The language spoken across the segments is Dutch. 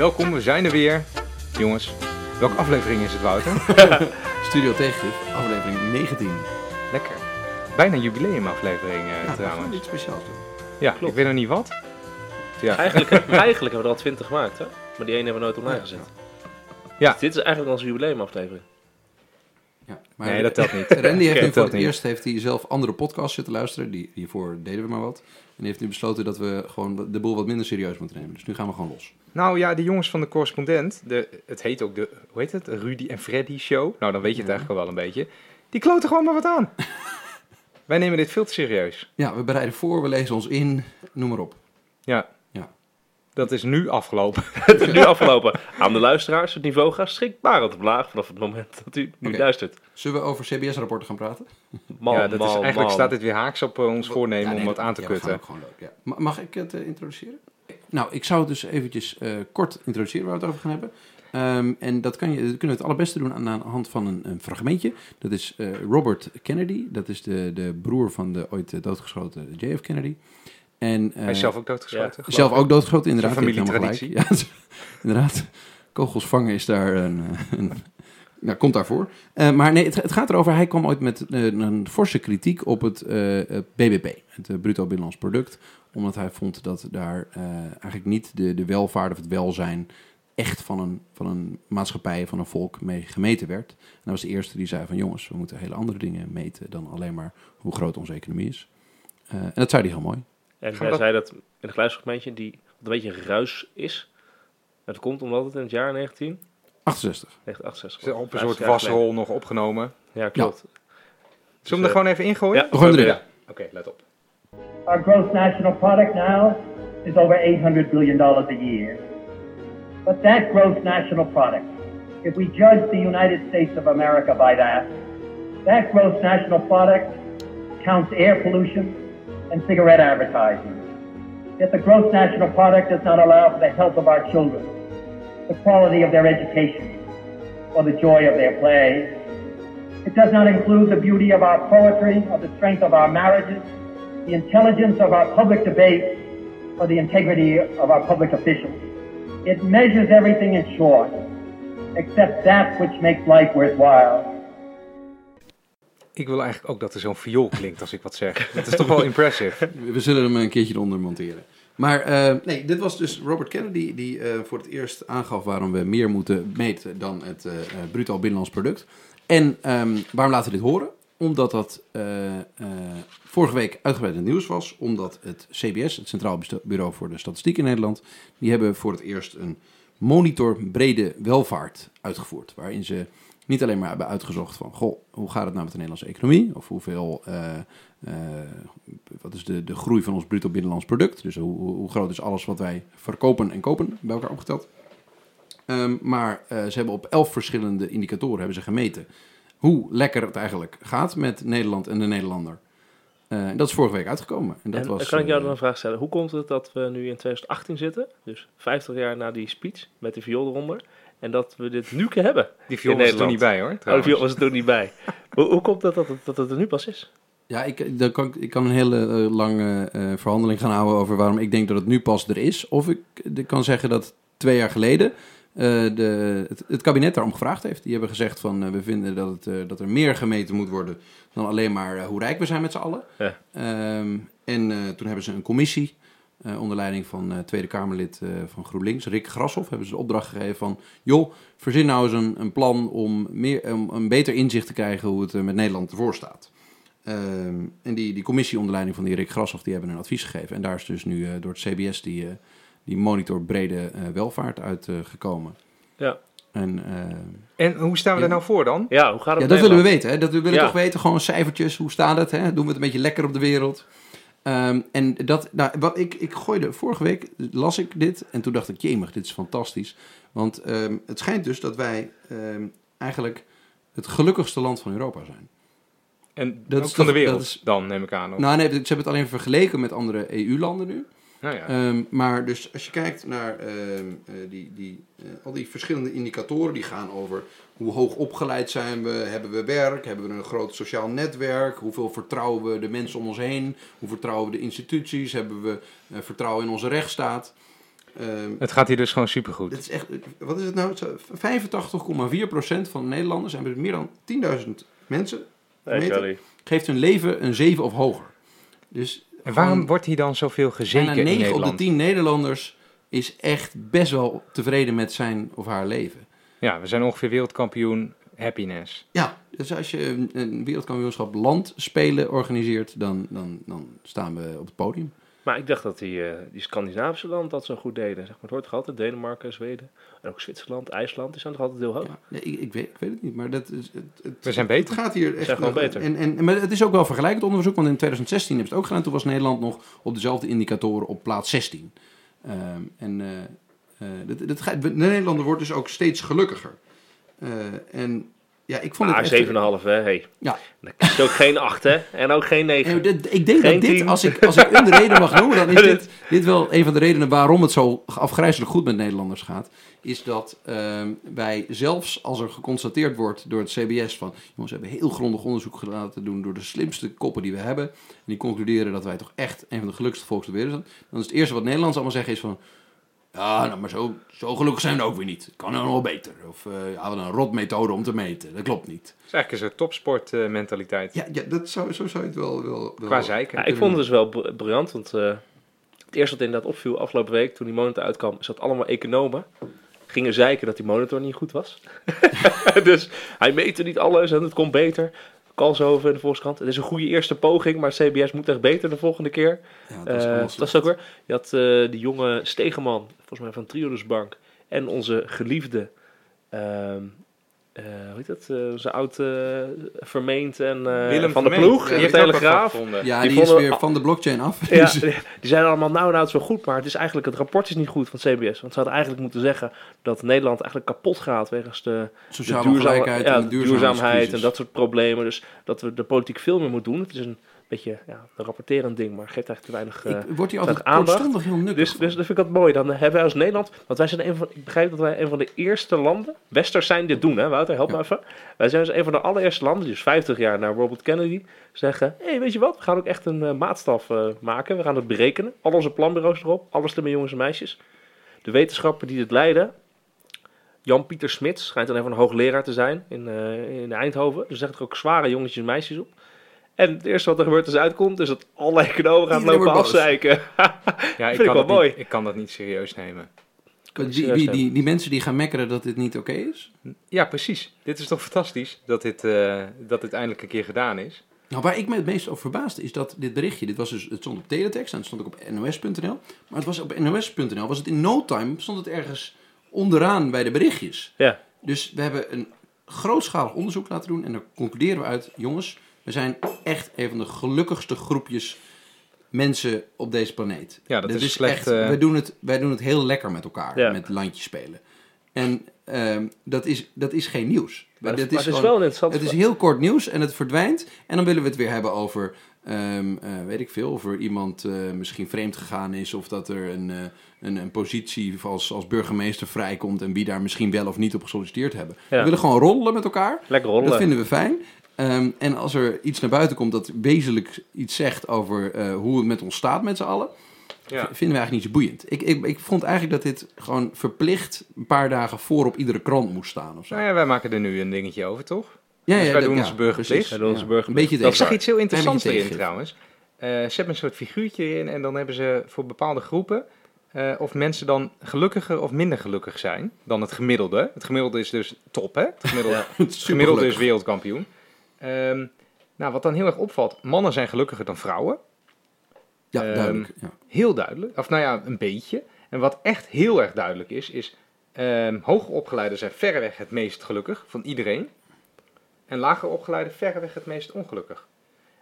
welkom, we zijn er weer. Jongens, welke aflevering is het, Wouter? Studio Tegengif, aflevering 19. Lekker. Bijna een jubileumaflevering eh, Ja, we gaan trouwens. iets speciaals doen. Ja, Klopt. ik weet nog niet wat. Ja, Eigenlijk, eigenlijk hebben we er al 20 gemaakt, hè? Maar die ene hebben we nooit online gezet. Ja. Dus dit is eigenlijk onze jubileumaflevering. Ja, maar nee, dat telt niet. Randy heeft nu voor het niet. eerst heeft hij zelf andere podcasts zitten luisteren. Die, hiervoor deden we maar wat. En die heeft nu besloten dat we gewoon de boel wat minder serieus moeten nemen. Dus nu gaan we gewoon los. Nou ja, die jongens van de correspondent, de, het heet ook de, hoe heet het? Rudy en Freddy Show. Nou, dan weet je het Ja. eigenlijk al wel een beetje. Die kloten gewoon maar wat aan. Wij nemen dit veel te serieus. Ja, we bereiden voor, we lezen ons in, noem maar op. Ja. Dat is nu afgelopen. Het is nu afgelopen. Aan de luisteraars, het niveau gaat schrikbarend omlaag vanaf het moment dat u nu luistert. Zullen we over CBS-rapporten gaan praten? Man, ja, dat is, eigenlijk man. staat dit weer haaks op eh, ons voornemen Ja, nee, om wat dat- aan te ja, kutten. ook gewoon leuk, ja. Ma- Mag ik het eh, introduceren? Nou, ik zou het dus eventjes eh, kort introduceren waar we het over gaan hebben. Ehm, en dat, kan je, dat kunnen we het allerbeste doen aan, aan de hand van een, een fragmentje. Dat is eh, Robert Kennedy. Dat is de, de broer van de ooit doodgeschoten JF Kennedy. En, eh, Hij is zelf ook doodgeschoten. zelf ook doodgeschoten, inderdaad. Gelijk. Ja, inderdaad. Kogels vangen is daar een... eh, een nou, komt daarvoor. Eh, maar nee, het, het gaat erover, hij kwam ooit met eh, een forse kritiek op het eh, eh, BBP, het eh, bruto binnenlands product. Omdat hij vond dat daar eh, eigenlijk niet de, de welvaart of het welzijn echt van een, van een maatschappij, van een volk mee gemeten werd. En dat was de eerste die zei van jongens, we moeten hele andere dingen meten dan alleen maar hoe groot onze economie is. Eh, en dat zei hij heel mooi. En Gaan hij we zei dat in een geluidsfragmentje die een beetje ruis is. Dat komt omdat het in het jaar 19, 68. 1968 Is op een 50 soort wasrol nog opgenomen. Ja, klopt. Zullen we hem er gewoon even ingooien? Ja, We gooien hem erin. Ja. Oké, let op. Our gross national product now is over $800 billion a year. But that gross national product, if we judge the United States of America by that, that gross national product counts air pollution and cigarette advertising. Yet the gross national product does not allow for the health of our children, the quality of their education, or the joy of their play. It does not include the beauty of our poetry, or the strength of our marriages, the intelligence of our public debate, or the integrity of our public officials. It measures everything in short, except that which makes life worthwhile. Ik wil eigenlijk ook dat er zo'n viool klinkt als ik wat zeg. Dat is toch wel impressive. We zullen hem een keertje eronder monteren. Maar eh, nee, dit was dus Robert Kennedy die eh, voor het eerst aangaf waarom we meer moeten meten dan het eh, bruto binnenlands product. En ehm, waarom laten we dit horen? Omdat dat vorige week uitgebreid in nieuws was. Omdat het CBS, het Centraal Bureau voor de Statistiek in Nederland, die hebben voor het eerst een monitor brede welvaart uitgevoerd. Waarin ze niet alleen maar hebben uitgezocht van, goh, hoe gaat het nou met de Nederlandse economie? Of hoeveel, eh, eh, wat is de, de groei van ons bruto binnenlands product? Dus hoe, hoe groot is alles wat wij verkopen en kopen bij elkaar opgeteld? Ehm, maar eh, ze hebben op elf verschillende indicatoren hebben ze gemeten hoe lekker het eigenlijk gaat met Nederland en de Nederlander. En dat is vorige week uitgekomen. En dat En was, kan ik jou dan een vraag stellen? Hoe komt het dat we nu in 2018 zitten, dus 50 jaar na die speech met de viool eronder, en dat we dit nu hebben? Die viool In was er niet bij hoor. Oh, trouwens. viool was er toen niet bij. hoe, hoe komt het dat het, dat het er nu pas is? Ja, ik, dan kan, ik- kan een hele eh, lange eh, verhandeling gaan houden over waarom ik denk dat het nu pas er is. Of ik kan zeggen dat twee jaar geleden eh, de, het, het kabinet daarom gevraagd heeft. Die hebben gezegd van eh, we vinden dat, het, eh, dat er meer gemeten moet worden dan alleen maar hoe rijk we zijn met z'n allen. Ja. Ehm, en eh, toen hebben ze een commissie eh, onder leiding van eh, Tweede Kamerlid eh, van GroenLinks, Rick Grashoff, hebben ze de opdracht gegeven van... joh, verzin nou eens een, een plan om, meer, om een beter inzicht te krijgen hoe het met Nederland ervoor staat. Ehm, en die, die commissie onder leiding van die Rick Grashoff, die hebben een advies gegeven. En daar is dus nu eh, door het CBS die, eh, die monitor brede eh, welvaart uitgekomen. Ja. en eh, En hoe staan we Ja. er nou voor dan? Ja, hoe gaat het ja, dat willen we weten. Hè? Dat we willen Ja. toch weten, gewoon cijfertjes, hoe staat het? Hè? Doen we het een beetje lekker op de wereld? Ehm, en dat, nou, wat ik, ik gooide vorige week, las ik dit en toen dacht ik, jemig, dit is fantastisch. Want ehm, het schijnt dus dat wij ehm, eigenlijk het gelukkigste land van Europa zijn. En Dat is van de wereld is- dan, neem ik aan. of? Nou nee, ze hebben het alleen vergeleken met andere EU-landen nu. Nou ja. Ehm, maar dus als je kijkt naar ehm, eh, die, die, eh, al die verschillende indicatoren die gaan over hoe hoog opgeleid zijn we, hebben we werk, hebben we een groot sociaal netwerk, hoeveel vertrouwen we de mensen om ons heen, hoe vertrouwen we de instituties, hebben we eh, vertrouwen in onze rechtsstaat. Ehm, Het gaat hier dus gewoon supergoed. dit is echt, wat is het nou? Zo, 85,4% van de Nederlanders, en meer dan 10.000 mensen, Hey, geeft hun leven een 7 of hoger. Dus En waarom wordt hier dan zoveel gezeken in 9 op Nederland? de 10 Nederlanders is echt best wel tevreden met zijn of haar leven. Ja, we zijn ongeveer wereldkampioen happiness. Ja, dus als je een, een wereldkampioenschap landspelen organiseert, dan, dan, dan staan we op het podium. Maar ik dacht dat die, eh, die Scandinavische landen dat zo goed deden. Zeg maar, het hoort toch altijd Denemarken, Zweden. En ook Zwitserland, IJsland, die zijn toch altijd heel hoog. Ja, nee, ik, ik, weet, ik weet het niet, maar dat is, het, het, We zijn het beter. gaat hier echt gewoon nog- beter. En, en, maar het is ook wel vergelijkend onderzoek, want in 2016 hebben ze het ook gedaan. Toen was Nederland nog op dezelfde indicatoren op plaats 16. Ehm, en eh eh, dit, dit gaat, de Nederlander wordt dus ook steeds gelukkiger. Eh, en ja, ik vond het echt... 7,5 hè, hey. Ja. Dan ook geen 8 hè, en ook geen 9. Eh, dit- ik denk Geen dat dit, als ik, als ik een reden mag noemen, dan is dit, dit wel een van de redenen waarom het zo afgrijzelijk goed met Nederlanders gaat. Is dat ehm, wij zelfs als er geconstateerd wordt door het CBS van, jongens, we hebben heel grondig onderzoek laten doen door de slimste koppen die we hebben. En die concluderen dat wij toch echt een van de gelukkigste volks ter wereld zijn. Dan is het eerste wat Nederlanders allemaal zeggen is van, ja, nou, maar zo, zo gelukkig zijn we ook weer niet. Kan nou nog wel beter. Of eh ja, wat een rotmethode om te meten. Dat klopt niet. Dat is eigenlijk een soort topsportmentaliteit. Ja, ja dat zou, zo zou je het wel... wel, wel Qua zeiken. Ja, ik vond het dus wel br- briljant, want eh, het eerste wat inderdaad opviel afgelopen week toen die monitor uitkwam, is dat allemaal economen gingen zeiken dat die monitor niet goed was. dus hij meette niet alles en het komt beter. Kalshoven in de Volkskrant. Het is een goede eerste poging, maar CBS moet echt beter de volgende keer. Ja, Eh, is dat is slecht. ook weer. Je had eh, die jonge Stegeman, volgens mij van Triodos Bank. En onze geliefde, ehm eh, hoe heet dat? Eh, onze oud eh, Vermeend en eh, Willem van de ploeg in de Telegraaf. gevonden. Ja, Die die, is vonden- weer van de blockchain af. Ja, die zeiden allemaal, nou, nou, het is wel goed, maar het is eigenlijk, het rapport is niet goed van CBS. Want ze hadden eigenlijk moeten zeggen dat Nederland eigenlijk kapot gaat wegens de, de sociale duurzame- ongelijkheid ja, en de duurzaamheid en dat soort problemen. Dus dat we de politiek veel meer moeten doen. Het is een beetje ja, een rapporterend ding, maar geeft eigenlijk te weinig... eh, ik word hier altijd staat aandacht. heel nukkig dus, dus dat vind ik dat mooi. Dan hebben wij als Nederland, want wij zijn een van, ik begrijp dat wij een van de eerste landen, Westers zijn dit doen, hè Wouter, help Ja. me even. Wij zijn dus een van de allereerste landen, die dus 50 jaar na Robert Kennedy, zeggen, hé, hey, weet je wat, we gaan ook echt een eh, maatstaf eh, maken, we gaan het berekenen, al onze planbureaus erop, alle slimme jongens en meisjes. De wetenschapper die dit leiden, Jan-Pieter Smits, schijnt dan even een hoogleraar te zijn in, eh, in Eindhoven, dus zegt er ook zware jongetjes en meisjes op. En het eerste wat er gebeurt als het uitkomt, is dat alle economen gaan Iedereen lopen afzeiken. Ja, ik Vind ik kan, wel dat mooi. Niet, ik kan dat niet serieus nemen. die, die, die, die mensen die gaan mekkeren dat dit niet oké is. Ja, precies. Dit is toch fantastisch dat dit, eh, dat dit eindelijk een keer gedaan is. Nou, waar ik me het meest over verbaasde is dat dit berichtje, dit was dus, het stond op teletext en het stond ook op nos.nl. Maar het was op nos.nl, was het in no time, stond het ergens onderaan bij de berichtjes. Ja. Dus we hebben een grootschalig onderzoek laten doen en daar concluderen we uit, jongens, we zijn echt een van de gelukkigste groepjes mensen op deze planeet. Ja, dat is slecht, Echt, eh, wij, doen het, wij doen het heel lekker met elkaar, Ja. met landjes spelen. En ehm, dat, is, dat is geen nieuws. Maar, dat maar het is gewoon- wel een interessant... het is heel kort nieuws en het verdwijnt. En dan willen we het weer hebben over, ehm, eh, weet ik veel, of er iemand eh, misschien vreemd gegaan is. Of dat er een, een, een positie als, als burgemeester vrijkomt en wie daar misschien wel of niet op gesolliciteerd hebben. Ja. We willen gewoon roddelen met elkaar. Lekker rollen. Dat vinden we fijn. Ehm, en als er iets naar buiten komt dat wezenlijk iets zegt over eh, hoe het met ons staat met z'n allen, Ja. vinden we eigenlijk niet zo boeiend. Ik, ik, ik vond eigenlijk dat dit gewoon verplicht een paar dagen voor op iedere krant moest staan of zo. Nou ja, wij maken er nu een dingetje over, toch? Ja, Dus wij dat- doen ja, precies. Wij doen onze Ja. burgerplicht. Een beetje Ik zag iets heel interessants erin trouwens. Eh, ze hebben een soort figuurtje in en dan hebben ze voor bepaalde groepen eh, of mensen dan gelukkiger of minder gelukkig zijn dan het gemiddelde. Het gemiddelde is dus top, hè? Het gemiddelde, het gemiddelde is wereldkampioen. Ehm, nou, wat dan heel erg opvalt, mannen zijn gelukkiger dan vrouwen. Ja, Ehm, duidelijk. Ja. Heel duidelijk. Of nou ja, een beetje. En wat echt heel erg duidelijk is, is ehm hoger opgeleiden zijn verreweg het meest gelukkig van iedereen. En lager opgeleiden verreweg het meest ongelukkig.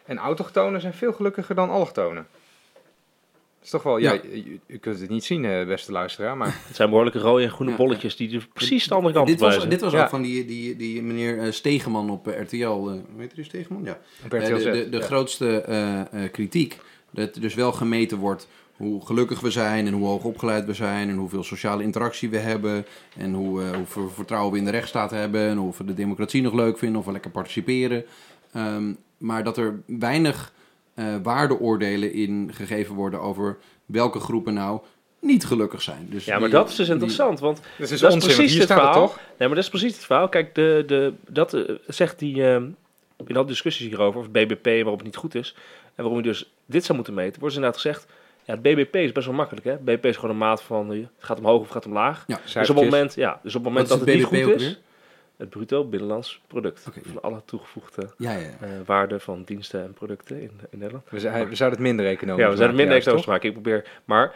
En autochtonen zijn veel gelukkiger dan allochtonen. Is toch wel, ja, u kunt het niet zien, eh, beste luisteraar, maar Het zijn behoorlijke rode en groene Ja, bolletjes die dus precies de andere kant Dit op was, dit was Ja. ook van die, die, die meneer eh, Stegeman op eh, RTL. eh, hoe heet die Stegeman? Ja. op RTL de de, de ja. grootste eh, eh, kritiek. Dat er dus wel gemeten wordt hoe gelukkig we zijn en hoe hoog opgeleid we zijn en hoeveel sociale interactie we hebben en hoe, hoeveel vertrouwen we in de rechtsstaat hebben en of we de democratie nog leuk vinden of we lekker participeren. Ehm, maar dat er weinig eh, waardeoordelen in gegeven worden over welke groepen nou niet gelukkig zijn. Dus Ja, maar die- dat is dus die- interessant, want Dat is dat is onzin, precies hier het staat het verhaal. toch? Nee, maar dat is precies het verhaal. Kijk, de, de, dat eh, zegt die, eh, in al die discussies hierover, of het BBP, waarom het niet goed is, en waarom je dus dit zou moeten meten, wordt dus inderdaad gezegd, ja, het BBP is best wel makkelijk, hè. BBP is gewoon een maat van, het gaat omhoog of het gaat omlaag. Ja, Dus op het moment, ja, dus op het moment dat het het niet goed ook is, weer? Het bruto binnenlands product, van alle toegevoegde Ja, ja, eh, waarde van diensten en producten in, in Nederland. We, zijn- we zouden het minder economisch Ja, we zijn er minder economisch maken. Ik probeer, maar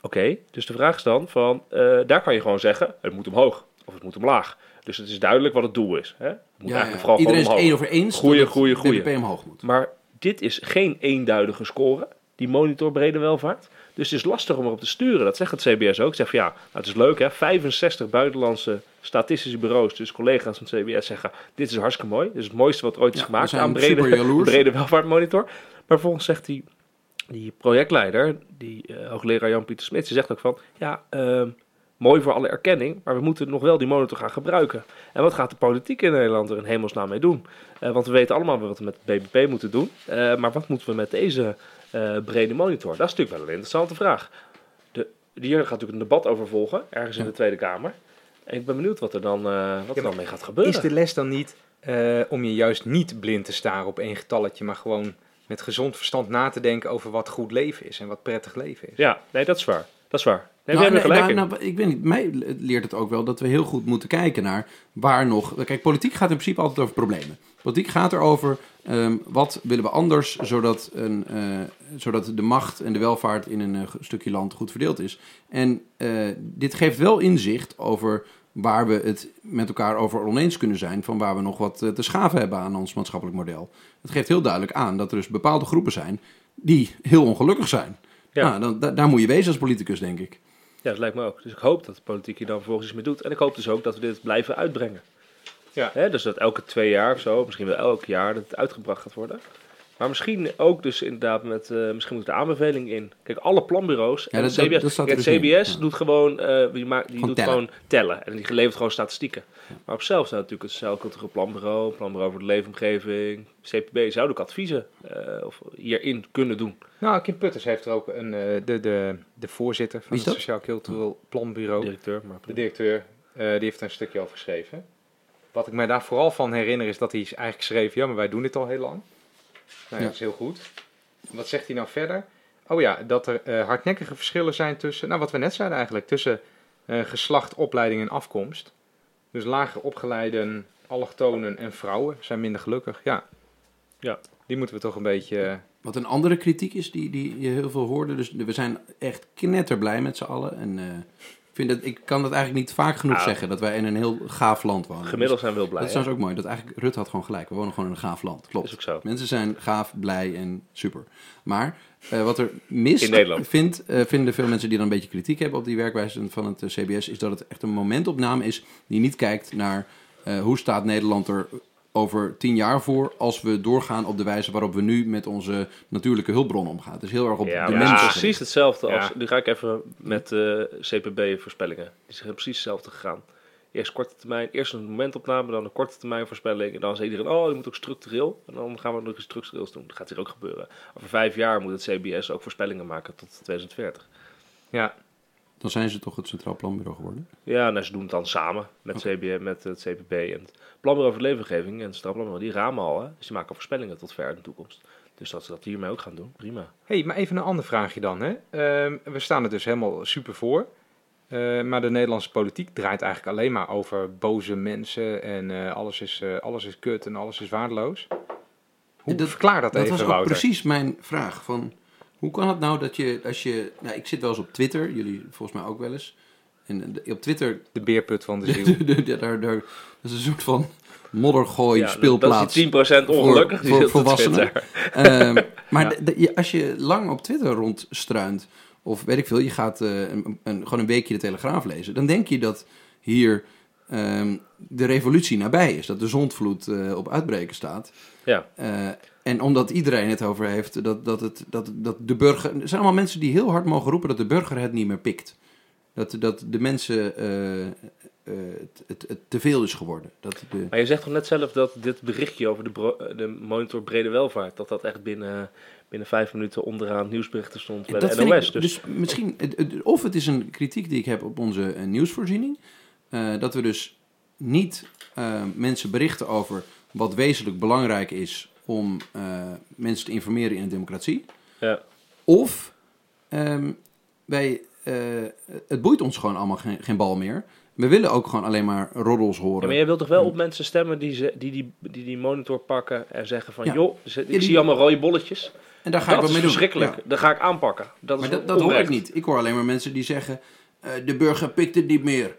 oké, dus de vraag is dan van, eh, daar kan je gewoon zeggen, het moet omhoog of het moet omlaag. Dus het is duidelijk wat het doel is. Hè? Het moet Ja, eigenlijk ja. vooral Iedereen is het één over eens Goeie, dat het goeie, omhoog moet. Maar dit is geen eenduidige score, die monitor brede welvaart. Dus het is lastig om erop te sturen. Dat zegt het CBS ook. Ik zeg van ja, nou, het is leuk hè. 65 buitenlandse statistische bureaus, dus collega's van het CBS zeggen... dit is hartstikke mooi. Dit is het mooiste wat ooit is Ja, gemaakt aan brede, brede welvaartmonitor. Maar vervolgens zegt die, die projectleider, die eh, hoogleraar Jan-Pieter Smits, die zegt ook van... ja, ehm, mooi voor alle erkenning, maar we moeten nog wel die monitor gaan gebruiken. En wat gaat de politiek in Nederland er in hemelsnaam mee doen? Eh, want we weten allemaal wat we met het BBP moeten doen. Eh, maar wat moeten we met deze eh, brede monitor? Dat is natuurlijk wel een interessante vraag. De, hier gaat natuurlijk een debat over volgen, ergens in de Tweede Kamer. En ik ben benieuwd wat er dan, eh, wat er dan mee gaat gebeuren. Is de les dan niet eh, om je juist niet blind te staren op één getalletje, maar gewoon met gezond verstand na te denken over wat goed leven is en wat prettig leven is? Ja, nee, dat is waar. Dat is waar. Nee, Nou, we hebben nee, gelijk nou, nou, ik weet niet, mij leert het ook wel dat we heel goed moeten kijken naar waar nog... Kijk, politiek gaat in principe altijd over problemen. Politiek gaat erover, ehm wat willen we anders, zodat, een, eh, zodat de macht en de welvaart in een eh, stukje land goed verdeeld is. En eh, dit geeft wel inzicht over waar we het met elkaar over oneens kunnen zijn, van waar we nog wat te schaven hebben aan ons maatschappelijk model. Het geeft heel duidelijk aan dat er dus bepaalde groepen zijn die heel ongelukkig zijn. Ja. Nou, dan, da- daar moet je wezen als politicus, denk ik. Ja, dat lijkt me ook. Dus ik hoop dat de politiek hier dan vervolgens iets mee doet. En ik hoop dus ook dat we dit blijven uitbrengen. Ja. Hè, dus dat elke twee jaar of zo, misschien wel elk jaar, dat het uitgebracht gaat worden. Maar misschien ook dus inderdaad met, eh, misschien moet er aanbeveling in. Kijk, alle planbureaus en dat- het CBS, dat staat kijk, het dus in, CBS ja. doet gewoon, eh, die, maakt, die Gewoon doet tellen. gewoon tellen. En die levert gewoon statistieken. Maar op zelf zou natuurlijk het Sociaal Cultureel Planbureau, Planbureau voor de Leefomgeving, CPB, zouden ook adviezen eh, of hierin kunnen doen. Nou, Kim Putters heeft er ook een, eh, de, de, de voorzitter van het? Sociaal Cultureel Planbureau, Directeur, maar de directeur, eh, die heeft er een stukje over geschreven. Wat ik mij daar vooral van herinner is dat hij is eigenlijk schreef, ja, maar wij doen dit al heel lang. Nou, ja, dat is heel goed. Wat zegt hij nou verder? Oh ja, dat er eh, hardnekkige verschillen zijn tussen, nou wat we net zeiden eigenlijk, tussen eh, geslacht, opleiding en afkomst. Dus lager opgeleiden, allochtonen en vrouwen zijn minder gelukkig. Ja, Ja. die moeten we toch een beetje... eh, Wat een andere kritiek is die, die je heel veel hoorde. Dus we zijn echt knetterblij met z'n allen. En vind dat, ik kan dat eigenlijk niet vaak genoeg Ah. zeggen. Dat wij in een heel gaaf land wonen. gemiddeld zijn we wel Dus blij. dat is trouwens ook mooi. Dat eigenlijk, Rutte had gewoon gelijk. We wonen gewoon in een gaaf land. Klopt. Is ook zo. Mensen zijn gaaf, blij en super. Maar eh, wat er mis vindt, eh, vinden veel mensen die dan een beetje kritiek hebben op die werkwijze van het eh, CBS, is dat het echt een momentopname is die niet kijkt naar hoe staat Nederland er over tien jaar voor als we doorgaan op de wijze waarop we nu met onze natuurlijke hulpbronnen omgaan. Het is heel erg op Ja, de is gericht. precies hetzelfde als... Ja. Nu ga ik even met eh, CPB-voorspellingen. Die zijn precies hetzelfde gegaan. Eerst korte termijn, eerst een momentopname, dan een korte termijn voorspelling. En dan zei iedereen, oh, je moet ook structureel. En dan gaan we nog iets structureels doen. Dat gaat hier ook gebeuren. Over vijf jaar moet het CBS ook voorspellingen maken tot 2040. ja, Dan zijn ze toch het Centraal Planbureau geworden. Ja, nou, ze doen het dan samen met, CBM, met het CPB en het Planbureau voor de Leefomgeving en het Centraal Planbureau. Die ramen al, hè. Dus die maken voorspellingen tot ver in de toekomst. Dus dat ze dat hiermee ook gaan doen, prima. hey, maar even een ander vraagje dan. Hè? Ehm, we staan er dus helemaal super voor. Eh, maar de Nederlandse politiek draait eigenlijk alleen maar over boze mensen en eh, alles, is, eh, alles is kut en alles is waardeloos. Hoe Dat- verklaar dat, Dat even, was ook Wouter? precies mijn vraag. Van, hoe kan het nou dat je, als je... Nou, ik zit wel eens op Twitter, jullie volgens mij ook wel eens. En de- op Twitter De beerput van de ziel. Daar, daar, dat is een soort van moddergooi Ja, speelplaats. Dat is die 10% ongelukkig. voor- voor volwassenen. Twitter. Ehm, maar Ja. de- de- je- als je lang op Twitter rondstruint, of weet ik veel, je gaat eh, een, een, gewoon een weekje de Telegraaf lezen, dan denk je dat hier ehm, de revolutie nabij is. Dat de zondvloed eh, op uitbreken staat. Ja, Eh, en omdat iedereen het over heeft, dat, dat, het, dat, dat de burger... Er zijn allemaal mensen die heel hard mogen roepen dat de burger het niet meer pikt. Dat, dat de mensen eh, het, het, het te veel is geworden. Dat de, Maar je zegt toch net zelf dat dit berichtje over de, bro- de monitor brede welvaart, dat dat echt binnen, binnen vijf minuten onderaan nieuwsberichten stond bij dat de NOS. ik, dus, dus misschien, of het is een kritiek die ik heb op onze eh, nieuwsvoorziening, eh, dat we dus niet eh, mensen berichten over wat wezenlijk belangrijk is om eh, mensen te informeren in een democratie. ja. Of ehm, wij, eh, het boeit ons gewoon allemaal geen, geen bal meer. We willen ook gewoon alleen maar roddels Ja, horen. maar jij wilt toch wel op mensen stemmen die, ze, die, die, die die monitor pakken en zeggen van, Ja. joh, ik die- zie allemaal rode bolletjes. en daar ga dat ik is mee doen. verschrikkelijk. Ja. Dat ga ik aanpakken. Dat is dat, dat hoor ik niet. Ik hoor alleen maar mensen die zeggen: eh, de burger pikt het niet meer.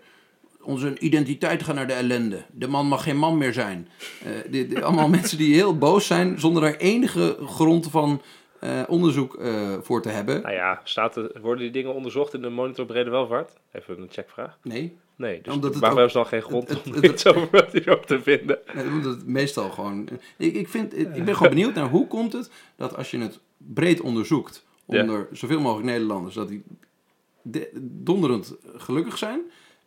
Onze identiteit gaat naar de ellende. De man mag geen man meer zijn. Eh, dit- dit- allemaal mensen die heel boos zijn zonder daar enige grond van eh, onderzoek eh, voor te hebben. Nou ja, staat er, worden die dingen onderzocht in de monitor brede welvaart? Even een checkvraag. Nee, Nee, dus Omdat het waarom hebben ze dan geen grond het- om het- iets over, te vinden? Nee, omdat het meestal gewoon. Ik, ik, vind, ik ben gewoon benieuwd naar hoe komt het dat als je het breed onderzoekt Ja. onder zoveel mogelijk Nederlanders, dat die de- donderend gelukkig zijn.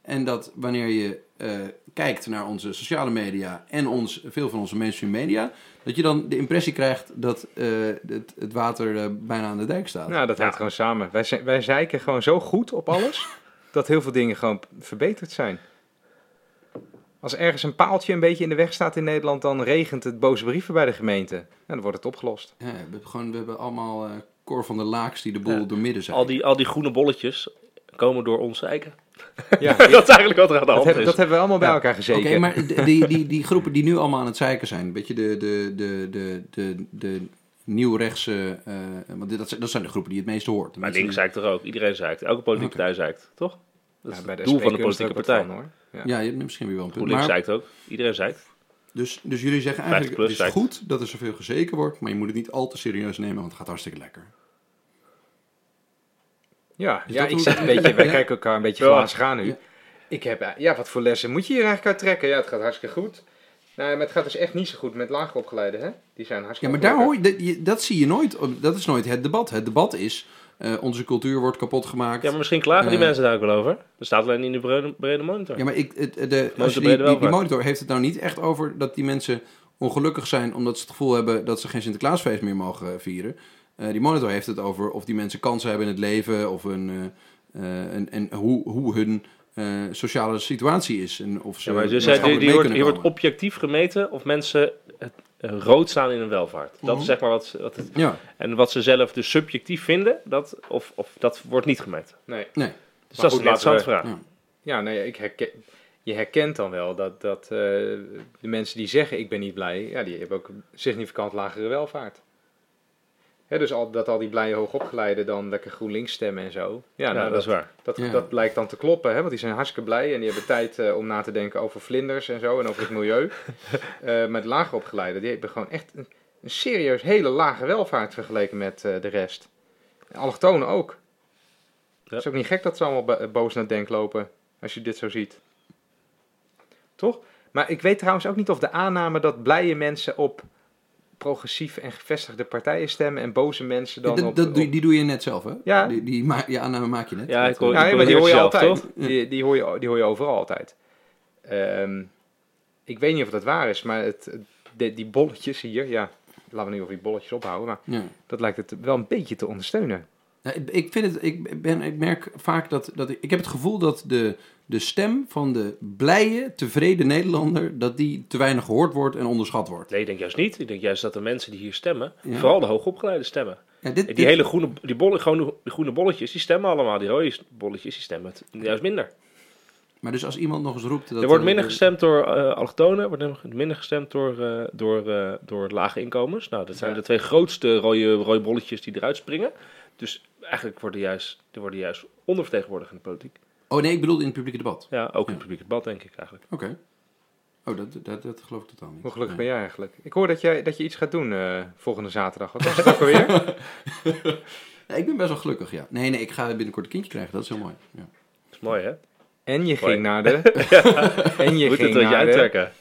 En dat wanneer je eh, kijkt naar onze sociale media en ons, veel van onze mainstream media, dat je dan de impressie krijgt dat eh, het, het water eh, bijna aan de dijk staat. Nou, dat hangt gewoon samen. Wij, zijn- wij zeiken gewoon zo goed op alles, dat heel veel dingen gewoon verbeterd zijn. Als ergens een paaltje een beetje in de weg staat in Nederland, dan regent het boze brieven bij de gemeente. En dan wordt het opgelost. Ja, we, hebben gewoon, we hebben allemaal eh Cor van der Laaks die de boel Ja. doormidden zijn. Al die, al die groene bolletjes komen door ons eiken. Ja, dat is eigenlijk wat er aan de dat, hand hebben, is. dat hebben we allemaal bij Ja. elkaar gezeten. Oké, maar die, die, die groepen die nu allemaal aan het zeiken zijn, een beetje de, de, de, de, de, de nieuwrechtse, eh, want dit- dat, zijn- dat zijn de groepen die het meeste hoort. Maar links zeikt er ook. Iedereen zeikt. Elke politieke partij zeikt, toch? Dat is het de doel van de politieke partij. van, hoor. Ja. Ja, je hebt misschien weer wel een punt. GroenLinks Maar, zeikt ook. Iedereen zeikt. dus, dus jullie zeggen 50 eigenlijk, het is goed dat er zoveel gezeken wordt, maar je moet het niet al te serieus nemen, want het gaat hartstikke lekker. Ja, Is ja ik hoe- zeg een beetje, wij Ja? kijken elkaar een beetje Ja. glazen gaan nu. Ja. Ik heb, eh, ja, wat voor lessen moet je hier eigenlijk uit trekken? Ja, het gaat hartstikke goed. Nou, maar het gaat dus echt niet zo goed met lager opgeleiden, hè? Die zijn Ja, hartstikke maar daar hoor je, dat, je- dat zie je nooit, dat is nooit het debat. Het debat is, eh, onze cultuur wordt kapot gemaakt. Ja, maar misschien klagen die Eh. mensen daar ook wel over. Er staat alleen niet in de brede, brede monitor. Ja, maar ik, het, de, als je brede die, die, die welvaart. monitor heeft het nou niet echt over dat die mensen ongelukkig zijn omdat ze het gevoel hebben dat ze geen Sinterklaasfeest meer mogen vieren. Eh, die monitor heeft het over of die mensen kansen hebben in het leven of een, eh, eh, en, en hoe, hoe hun eh, sociale situatie is. En of ze Ja, maar dus, die, wordt, hier wordt objectief gemeten of mensen het, rood staan in hun welvaart. Dat Mhm. is zeg maar wat, wat het, Ja, en wat ze zelf dus subjectief vinden, dat, of, of dat wordt niet gemeten. Nee. nee. Dus Maar dat goed, is een interessante vraag. Ja. Ja, ja, ik herken, je herkent dan wel dat, dat eh, de mensen die zeggen ik ben niet blij, ja, die hebben ook een significant lagere welvaart. Hè, dus al, dat al die blije hoogopgeleiden dan lekker GroenLinks stemmen en zo. Ja, Ja, nou, dat is waar. Dat, Ja. dat blijkt dan te kloppen, hè? want die zijn hartstikke blij en die hebben tijd eh, om na te denken over vlinders en zo en over het milieu. Eh maar de lager opgeleiden, die hebben gewoon echt een, een serieus hele lage welvaart vergeleken met eh, de rest. En allochtonen ook. Ja. Het is ook niet gek dat ze allemaal bo- boos naar het denk lopen, als je dit zo ziet. Toch? Maar ik weet trouwens ook niet of de aanname dat blije mensen op progressieve en gevestigde partijen stemmen en boze mensen dan Dat- op... dat, op- doe- die doe je net zelf, hè? Ja. Die, die, ma- die aanname maak je net. Ja, ik hoor- Ja, ik maar die hoor je zelf, altijd. toch? Die, die, hoor je, die hoor je overal altijd. Ehm, ik weet niet of dat waar is, maar het, de- die bolletjes hier, ja, laten we nu over die bolletjes ophouden, maar Ja. dat lijkt het wel een beetje te ondersteunen. Ja, ik- vind het, ik, ben, ik merk vaak dat, dat ik, ik heb het gevoel dat de, de stem van de blije, tevreden Nederlander, dat die te weinig gehoord wordt en onderschat wordt. Nee, ik denk juist niet. Ik denk juist dat de mensen die hier stemmen, Ja. vooral de hoogopgeleide stemmen. Ja, dit, Die dit- hele groene, die bolle, groene, die groene bolletjes, die stemmen allemaal. Die rode bolletjes, die stemmen het juist minder. Maar dus als iemand nog eens roept... Dat, er wordt eh, minder de- gestemd door eh allochtonen, er wordt minder gestemd door, eh, door, eh, door lage inkomens. Nou, dat zijn Ja. de twee grootste rode, rode bolletjes die eruit springen. Dus eigenlijk worden juist, die worden juist ondervertegenwoordigd in de politiek. Oh nee, ik bedoel in het publieke debat. Ja, ook in het publiek debat, denk ik eigenlijk. Oké. Oh, dat, dat, dat geloof ik totaal niet. Hoe gelukkig Nee. ben jij eigenlijk? Ik hoor dat, jij, dat je iets gaat doen eh, volgende zaterdag. Wat was het ook alweer? Ja, ik ben best wel gelukkig, ja. Nee, nee, ik ga binnenkort een kindje krijgen. Dat is heel mooi. Ja. Dat is mooi, hè? En je ging naar de... En je Moet het ging je naar de... uittrekken.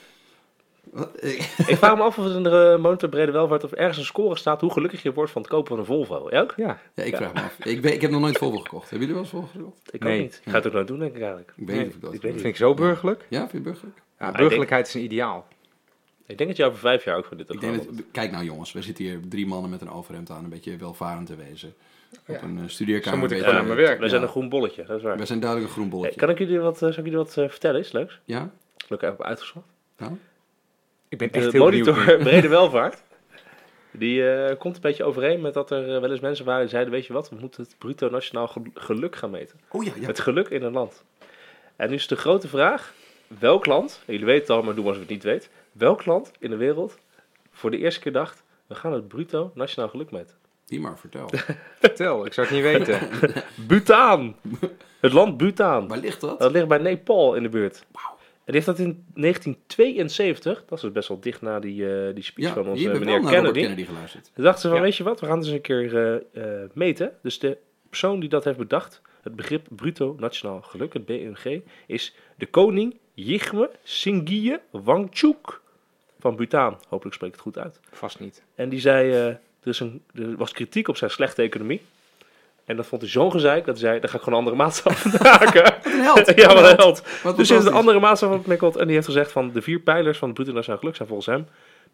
Ik- Ik vraag me af of in de monitor brede welvaart of ergens een score staat hoe gelukkig je wordt van het kopen van een Volvo. Jij ook? Ja, Ja, ik vraag me af. Ik, weet, ik heb nog nooit Volvo gekocht. Hebben jullie wel eens Volvo gekocht? Ik Nee. ook niet. Ik ga het ook nooit doen, denk ik eigenlijk. Ik weet Nee, niet of ik dat ik vind ik zo burgerlijk. Ja, vind je het burgerlijk? Ja, burgerlijkheid is een ideaal. Ik denk dat je over vijf jaar ook voor dit Ik denk dat, kijk nou jongens, we zitten hier drie mannen met een overhemd aan, een beetje welvarend te wezen. Op een uh, studeerkamer. Zo moet ik aan mijn werk. Wij zijn een groen bolletje, dat is waar. We zijn duidelijk een groen Hey, bolletje. kan ik jullie wat, eh, zal ik jullie wat eh, vertellen? Is leuks? Ja? Leuk heb ik uitgezocht. Nou? Ik ben echt De heel benieuwd. monitor nu. brede welvaart. Die eh, komt een beetje overeen met dat er eh, wel eens mensen waren die zeiden, weet je wat, we moeten het bruto nationaal gel- geluk gaan meten. Oh ja, ja. Het geluk in een land. En nu is de grote vraag, welk land, jullie weten het al, maar doen als we het niet weet, welk land in de wereld voor de eerste keer dacht, we gaan het bruto nationaal geluk meten. Die maar, vertel. Vertel, ik zou het niet weten. Bhutan! Het land Bhutan. Waar ligt dat? Dat ligt bij Nepal in de buurt. En die heeft dat in 1972, dat is dus best wel dicht na die, eh, die speech Ja, van onze meneer Kennedy. Robert Kennedy geluisterd. Toen dachten ze van, Ja. weet je wat, we gaan dus een keer eh, eh, meten. Dus de persoon die dat heeft bedacht, het begrip bruto nationaal geluk, het BNG, is de koning Yigme Singye Wangchuk van Bhutan. Hopelijk spreek ik het goed uit. Vast niet. En die zei, eh, er, is een, er was kritiek op zijn slechte economie. En dat vond hij zo'n gezeik, dat hij zei, dan ga ik gewoon een andere maatstaf maken. Een held. ja, wat een held. Wat Dus is een andere maatstaf ontwikkeld. En die heeft gezegd van de vier pijlers van het bruto nationaal geluk zijn volgens hem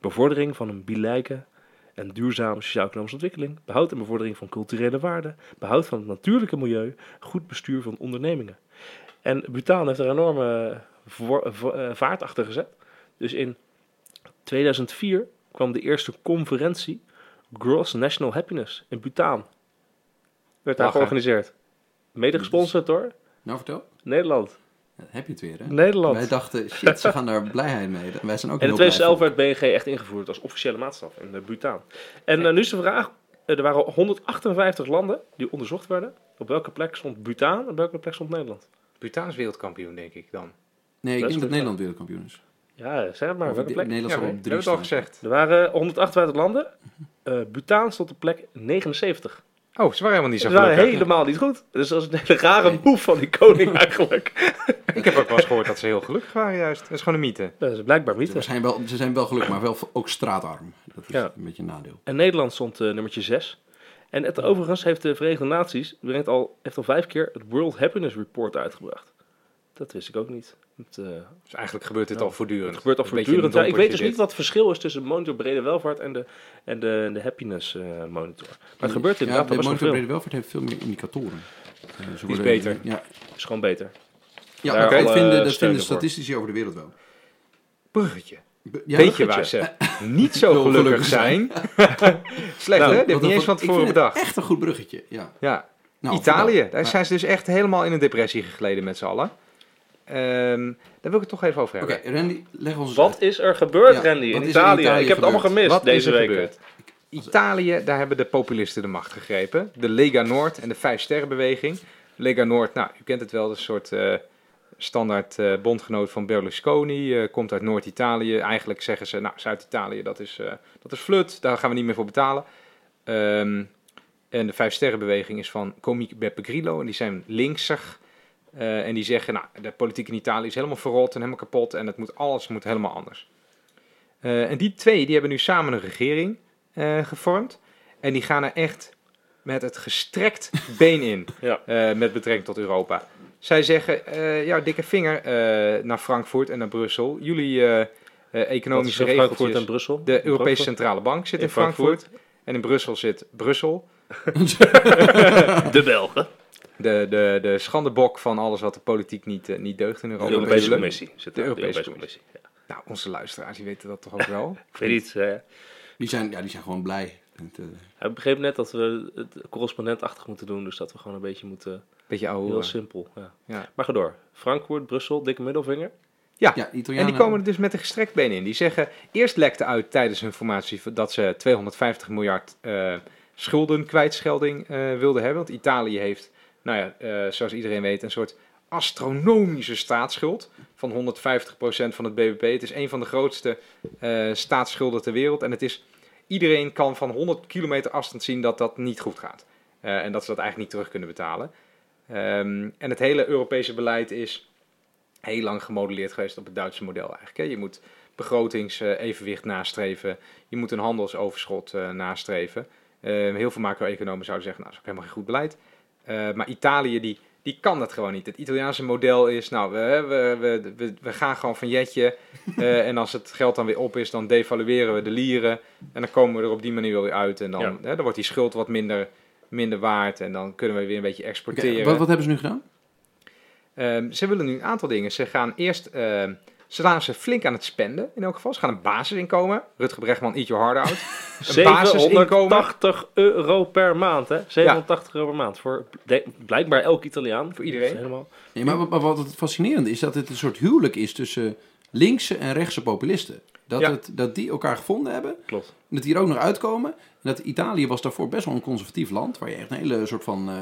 bevordering van een bilijke en duurzame sociaal-economische ontwikkeling, behoud en bevordering van culturele waarden, behoud van het natuurlijke milieu, goed bestuur van ondernemingen. En Bhutan heeft er enorme eh, vaart achter gezet. Dus in 2004 kwam de eerste conferentie Gross National Happiness in Bhutan. Werd daar georganiseerd. Mede gesponsord door Nou, vertel. Nederland. Ja, heb je het weer, hè? Nederland. Wij dachten, shit, ze gaan daar blijheid mee. En wij zijn ook En in heel blij 2011 werd BNG echt ingevoerd als officiële maatstaf in Bhutan. En eh, nu is de vraag, eh, er waren 158 landen die onderzocht werden. Op welke plek stond Bhutan en op welke plek stond Nederland? Bhutan is wereldkampioen, denk ik dan. Nee, ik denk dat Nederland wereldkampioen is. Ja, zeg het maar, Of welke de- plek? Nederland Ja, op hebben drie het al gezegd. Er waren 158 landen. Eh Bhutan stond op plek 79. Oh, ze waren helemaal niet zo Ze waren gelukkig. helemaal niet goed. Dus dat is een hele rare move van die koning eigenlijk. Ik heb ook wel eens gehoord dat ze heel gelukkig waren juist. Dat is gewoon een mythe. Dat is blijkbaar Ze niet. zijn, wel, ze zijn wel gelukkig, maar wel ook straatarm. Dat is Ja. een beetje een nadeel. En Nederland stond eh, nummertje 6. En het, overigens heeft de Verenigde Naties brengt al, heeft al vijf keer het World Happiness Report uitgebracht. Dat wist ik ook niet. Het, eh, Dus eigenlijk gebeurt dit Ja, al voortdurend. het gebeurt al Een beetje voortdurend. Ja, ik weet dus niet wat het verschil is tussen monitor brede welvaart en de, en de, de happiness eh, monitor. Maar het gebeurt ja, inderdaad de best wel Monitor. Brede Welvaart heeft veel meer indicatoren. Eh, worden- beter. Ja, is gewoon beter. ja dat vinden, dat vinden statistici over de wereld wel. Bruggetje. Be- Ja, Weet je bruggetje. waar ze niet zo gelukkig gelukkig zijn? Slecht Nou, hè? Dit heb niet een- eens van ik tevoren vind het bedacht. Echt een goed bruggetje, ja. Ja. Nou, Italië, daar zijn ze dus echt helemaal in een depressie gegleden met z'n allen. Ehm, daar wil ik het toch even over Oké, hebben. Randy, leg ons Wat is er gebeurd, Ja, Randy, in Italië? Ik heb het allemaal gemist Wat deze week. gebeurd? Italië, daar hebben de populisten de macht gegrepen. De Lega Noord en de Vijf Sterrenbeweging. Lega Noord, nou, u kent het wel, dat is een soort eh, standaard eh, bondgenoot van Berlusconi. eh, komt uit Noord-Italië. Eigenlijk zeggen ze, nou, Zuid-Italië, dat is, eh dat is flut, daar gaan we niet meer voor betalen. Ehm, en de Vijf Sterrenbeweging is van komiek Beppe Grillo. En die zijn linksig. Eh, en die zeggen, nou, de politiek in Italië is helemaal verrot en helemaal kapot. En het moet, alles moet helemaal anders. Eh, en die twee, die hebben nu samen een regering eh, gevormd. En die gaan er echt met het gestrekt been in. Ja. met betrekking tot Europa. Zij zeggen, ja, dikke vinger naar Frankfurt en naar Brussel. Jullie economische Frankfurt regeltjes. en Brussel? De Europese Frankfurt? Centrale Bank zit in, In Frankfurt. Frankfurt. En in Brussel zit Brussel. De Belgen. De, de, de schandebok van alles wat de politiek niet, eh, niet deugt in De Europa. Europese natuurlijk. Commissie. Zit De Europese Commissie. Ja. Nou, onze luisteraars, die weten dat toch ook wel? Ik weet niet. eh, Die zijn, ja, die zijn gewoon blij. Het, eh, ik begreep net dat we het correspondentachtig moeten doen. Dus dat we gewoon een beetje moeten... Beetje oude. Heel simpel. Ja. Ja. Maar ga door. Frankfurt, Brussel, dikke middelvinger. Ja, ja, en die komen er dus met een gestrekt been in. Die zeggen, eerst lekte uit tijdens hun formatie dat ze 250 miljard eh, schulden kwijtschelding eh, wilden hebben. Want Italië heeft, nou ja, eh, zoals iedereen weet, een soort astronomische staatsschuld van 150% van het bbp. Het is een van de grootste eh, staatsschulden ter wereld. En het is, iedereen kan van 100 kilometer afstand zien dat dat niet goed gaat. Eh, en dat ze dat eigenlijk niet terug kunnen betalen. Ehm, en het hele Europese beleid is heel lang gemodelleerd geweest op het Duitse model eigenlijk. Hè. Je moet begrotingsevenwicht nastreven. Je moet een handelsoverschot nastreven. Eh, heel veel macro-economen zouden zeggen, nou, dat is ook helemaal geen goed beleid. Eh, maar Italië, die, die kan dat gewoon niet. Het Italiaanse model is, nou, we, we, we, we, we gaan gewoon van jetje. eh, en als het geld dan weer op is, dan devalueren we de lieren. En dan komen we er op die manier wel weer uit. En dan, Ja. hè, dan wordt die schuld wat minder, minder waard. En dan kunnen we weer een beetje exporteren. wat, wat hebben ze nu gedaan? Ehm, ze willen nu een aantal dingen. Ze gaan eerst, ehm, ze staan ze flink aan het spenden in elk geval. Ze gaan een basisinkomen. Rutger Brechtman, eat your heart out. Een basisinkomen. 780 euro per maand, hè? 780 euro per maand. Voor de- blijkbaar elk Italiaan. Voor iedereen. Helemaal. Nee, maar, maar wat het fascinerende is, dat het een soort huwelijk is tussen linkse en rechtse populisten. Dat, Ja. het, dat die elkaar gevonden hebben. Klopt. En dat die er ook nog uitkomen. En dat Italië was daarvoor best wel een conservatief land. Waar je echt een hele soort van eh,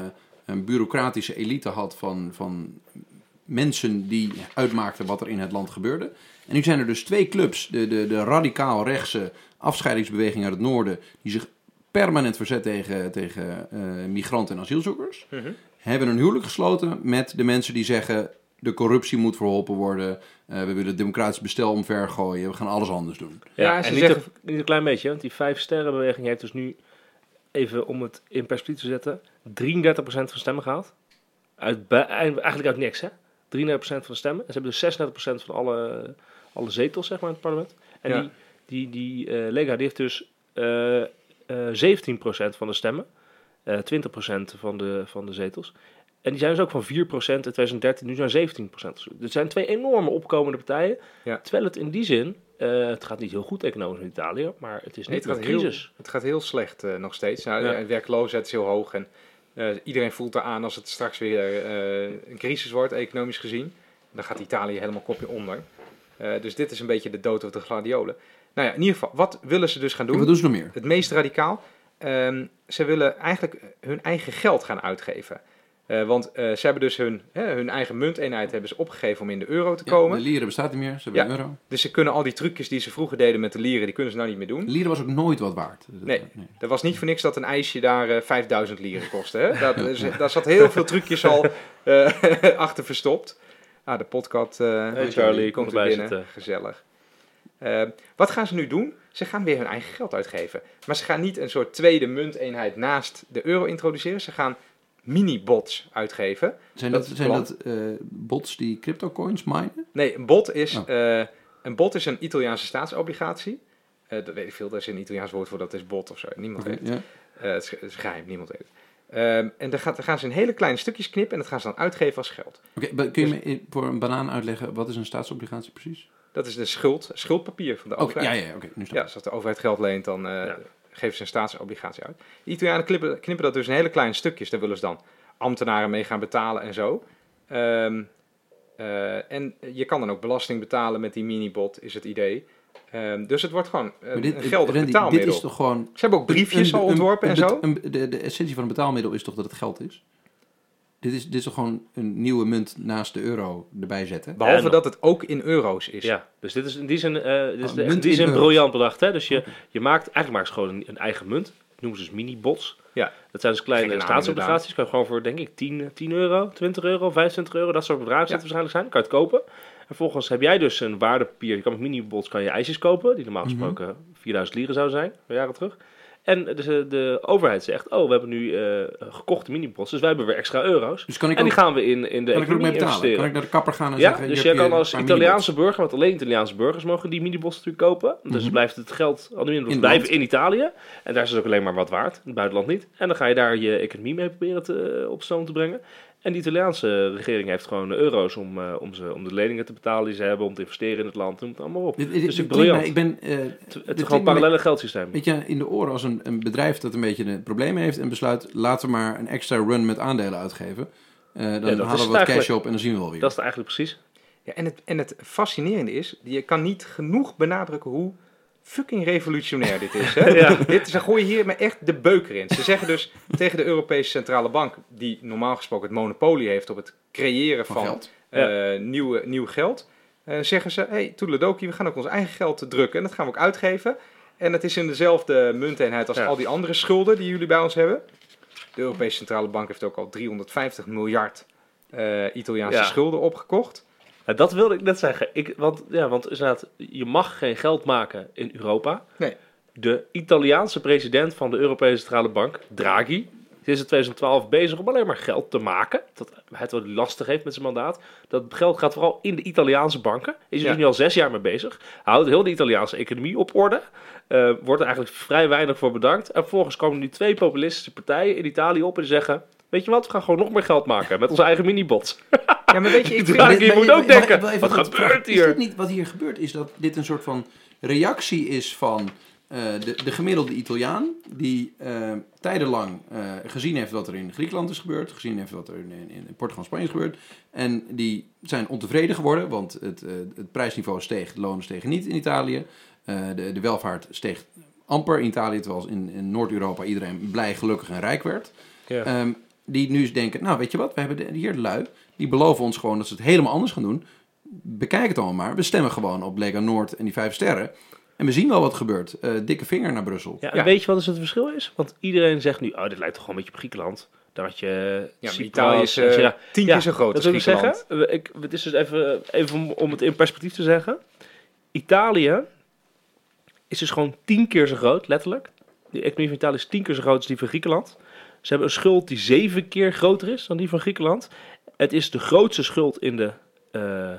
een bureaucratische elite had van, van mensen die uitmaakten wat er in het land gebeurde. En nu zijn er dus twee clubs. De, de, de radicaal rechtse afscheidingsbeweging uit het noorden. Die zich permanent verzet tegen, tegen eh, migranten en asielzoekers. Mhm. Hebben een huwelijk gesloten met de mensen die zeggen... de corruptie moet verholpen worden. eh, we willen het democratisch bestel omvergooien. We gaan alles anders doen. Ja, Ja, en ze niet, zeggen- een, niet een klein beetje, want die vijf sterrenbeweging heeft dus nu, even om het in perspectief te zetten, 33% van stemmen gehaald. Uit, eigenlijk uit niks, hè? 33% van de stemmen. En ze hebben dus 36% van alle, alle zetels, zeg maar, in het parlement. En Ja. die, die, die eh, Lega die heeft dus eh, eh, 17% van de stemmen. eh 20% van de, van de zetels. En die zijn dus ook van 4% in 2013, nu zijn 17%. Dus het zijn twee enorme opkomende partijen. Ja. Terwijl het in die zin, eh, het gaat niet heel goed economisch in Italië, maar het is Nee, niet het, een heel, crisis. het gaat heel slecht eh, nog steeds. Nou, Ja. Werkloosheid is heel hoog. En eh, iedereen voelt eraan als het straks weer eh, een crisis wordt, economisch gezien. Dan gaat Italië helemaal kopje onder. Eh, dus dit is een beetje de dood of de gladiolen. Nou ja, in ieder geval, wat willen ze dus gaan En doen? wat doen ze nog meer? Het meest radicaal. Ehm, ze willen eigenlijk hun eigen geld gaan uitgeven. Eh, want eh, ze hebben dus hun, hè, hun eigen munteenheid hebben ze opgegeven om in de euro te Ja, komen. de lieren bestaat niet meer, ze hebben Ja. een euro. Dus ze kunnen al die trucjes die ze vroeger deden met de lieren, die kunnen ze nou niet meer doen. Lieren was ook nooit wat waard. Dat- Nee. Er was niet voor niks dat een ijsje daar eh 5000 lieren kostte. Hè? Dat, daar zat heel veel trucjes al eh, achter verstopt. Ah, de podcast eh Hey Charlie, kom komt er erbij binnen. zitten. Gezellig. Eh, wat gaan ze nu doen? Ze gaan weer hun eigen geld uitgeven. Maar ze gaan niet een soort tweede munteenheid naast de euro introduceren. Ze gaan mini-bots uitgeven. Zijn Dat zijn dat eh, bots die crypto coins minen? Nee, een bot is, Oh. eh, een, bot is een Italiaanse staatsobligatie. Eh, dat weet ik veel, daar is een Italiaans woord voor, dat is bot of zo. Niemand weet het. Eh, is, het is geheim, niemand weet het. Ehm, en dan, gaat, dan gaan ze in hele kleine stukjes knippen en dat gaan ze dan uitgeven als geld. Oké, kun je me in- voor een banaan uitleggen, wat is een staatsobligatie precies? Dat is de schuld, schuldpapier van de Oké, overheid. ja, ja, oké. nu snap Ja, ik. dus als de overheid geld leent, dan eh, Ja. Geven ze een staatsobligatie uit. De Italianen knippen, knippen dat dus in hele kleine stukjes. Daar willen ze dan ambtenaren mee gaan betalen en zo. Ehm, eh, en je kan dan ook belasting betalen met die minibot, is het idee. Ehm, dus het wordt gewoon een, Maar dit, een geldig Randy, betaalmiddel. dit is toch gewoon... Ze hebben ook briefjes een- al een- ontworpen een en zo. een- de, de essentie van een betaalmiddel is toch dat het geld is? Dit is, dit is toch gewoon een nieuwe munt naast de euro erbij zetten? Behalve dat het ook in euro's is. Ja, dus dit is in die zin, eh, dit is Oh, de- die zin briljant bedacht. Hè? Dus je, je maakt, eigenlijk maakt gewoon een, een eigen munt. Dat noemen ze dus mini-bots. Ja. Dat zijn dus kleine staatsobligaties. Kan je gewoon voor, denk ik, 10, 10 euro, 20 euro, 25 euro, dat soort bedragen Ja. zitten waarschijnlijk zijn. Dan kan je het kopen. En vervolgens heb jij dus een waardepapier. Je kan met mini-bots kan je ijsjes kopen, die normaal Mhm. gesproken 4000 lieren zou zijn, een jaren terug. En eh, de overheid zegt, oh, we hebben nu eh, gekochte mini-bots, dus wij hebben weer extra euro's. Dus kan ik En ook, die gaan we in, in de kan ik ook economie investeren. Kan ik naar de kapper gaan en Ja, zeggen... dus je jij kan als Italiaanse burger, want alleen Italiaanse burgers mogen die minibots natuurlijk kopen. Dus Mhm. blijft het geld, al die blijven in Italië. En daar is het ook alleen maar wat waard, in het buitenland niet. En dan ga je daar je economie mee proberen te, op stoom te brengen. En de Italiaanse regering heeft gewoon de euro's om, eh, om, ze, om de leningen te betalen die ze hebben, om te investeren in het land, noem het allemaal op. Dit, dit, Dus dit ik klinkt briljant. ik ben... eh, Het, is gewoon een parallele geldsysteem. Weet je, in de oren als een, een bedrijf dat een beetje een probleem heeft en besluit, laten we maar een extra run met aandelen uitgeven. Eh, dan is halen we wat cash op en dan zien we wel weer. Dat is het eigenlijk precies. Ja, en, het, en het fascinerende is, je kan niet genoeg benadrukken hoe fucking revolutionair dit is. Hè? Ja. dit, ze gooien hier maar echt de beuker in. Ze zeggen dus tegen de Europese Centrale Bank, die normaal gesproken het monopolie heeft op het creëren van van, geld. eh, nieuwe, nieuw geld, eh, zeggen ze, hey, toedeledokie, we gaan ook ons eigen geld drukken en dat gaan we ook uitgeven. En het is in dezelfde munteenheid als Ja. al die andere schulden die jullie bij ons hebben. De Europese Centrale Bank heeft ook al 350 miljard eh, Italiaanse schulden opgekocht. Nou, dat wilde ik net zeggen. Ik, want, ja, want inderdaad, je mag geen geld maken in Europa. Nee. De Italiaanse president van de Europese Centrale Bank, Draghi, is in 2012 bezig om alleen maar geld te maken. Dat hij het wat lastig heeft met zijn mandaat. Dat geld gaat vooral in de Italiaanse banken. Is er Ja. dus nu al zes jaar mee bezig. Hij houdt heel de Italiaanse economie op orde. Eh, wordt er eigenlijk vrij weinig voor bedankt. En vervolgens komen nu twee populistische partijen in Italië op en zeggen... Weet je wat, we gaan gewoon nog meer geld maken met onze eigen minibots. Ja, maar weet je, ik vind... Maar- moet ook denken, wat gebeurt hier? Is dit niet wat hier gebeurt? Is dat dit een soort van reactie is van eh, de, de gemiddelde Italiaan... die eh, tijdenlang eh, gezien heeft wat er in Griekenland is gebeurd... gezien heeft wat er in, in, in Portugal en Spanje is gebeurd... en die zijn ontevreden geworden, want het, eh, het prijsniveau steeg... de lonen stegen niet in Italië... eh, de, de welvaart steeg amper in Italië... terwijl in, in Noord-Europa iedereen blij, gelukkig en rijk werd... Ja. Ehm, die nu eens denken, nou weet je wat, we hebben de, hier de lui. Die beloven ons gewoon dat ze het helemaal anders gaan doen. Bekijk het allemaal maar. We stemmen gewoon op Lega Noord en die vijf sterren. En we zien wel wat gebeurt. Eh, dikke vinger naar Brussel. Ja, weet je wat dus het verschil is? Want iedereen zegt nu, oh, dit lijkt toch gewoon een beetje op Griekenland. Daar had je Ja, Cyprus, Italië is eh, ja, tien ja, keer zo groot dat als wil ik Griekenland. zeggen. Ik, het is dus even, even om, om het in perspectief te zeggen. Italië is dus gewoon tien keer zo groot, letterlijk. De economie van Italië is tien keer zo groot als die van Griekenland. Ze hebben een schuld die zeven keer groter is dan die van Griekenland. Het is de grootste schuld in de, eh,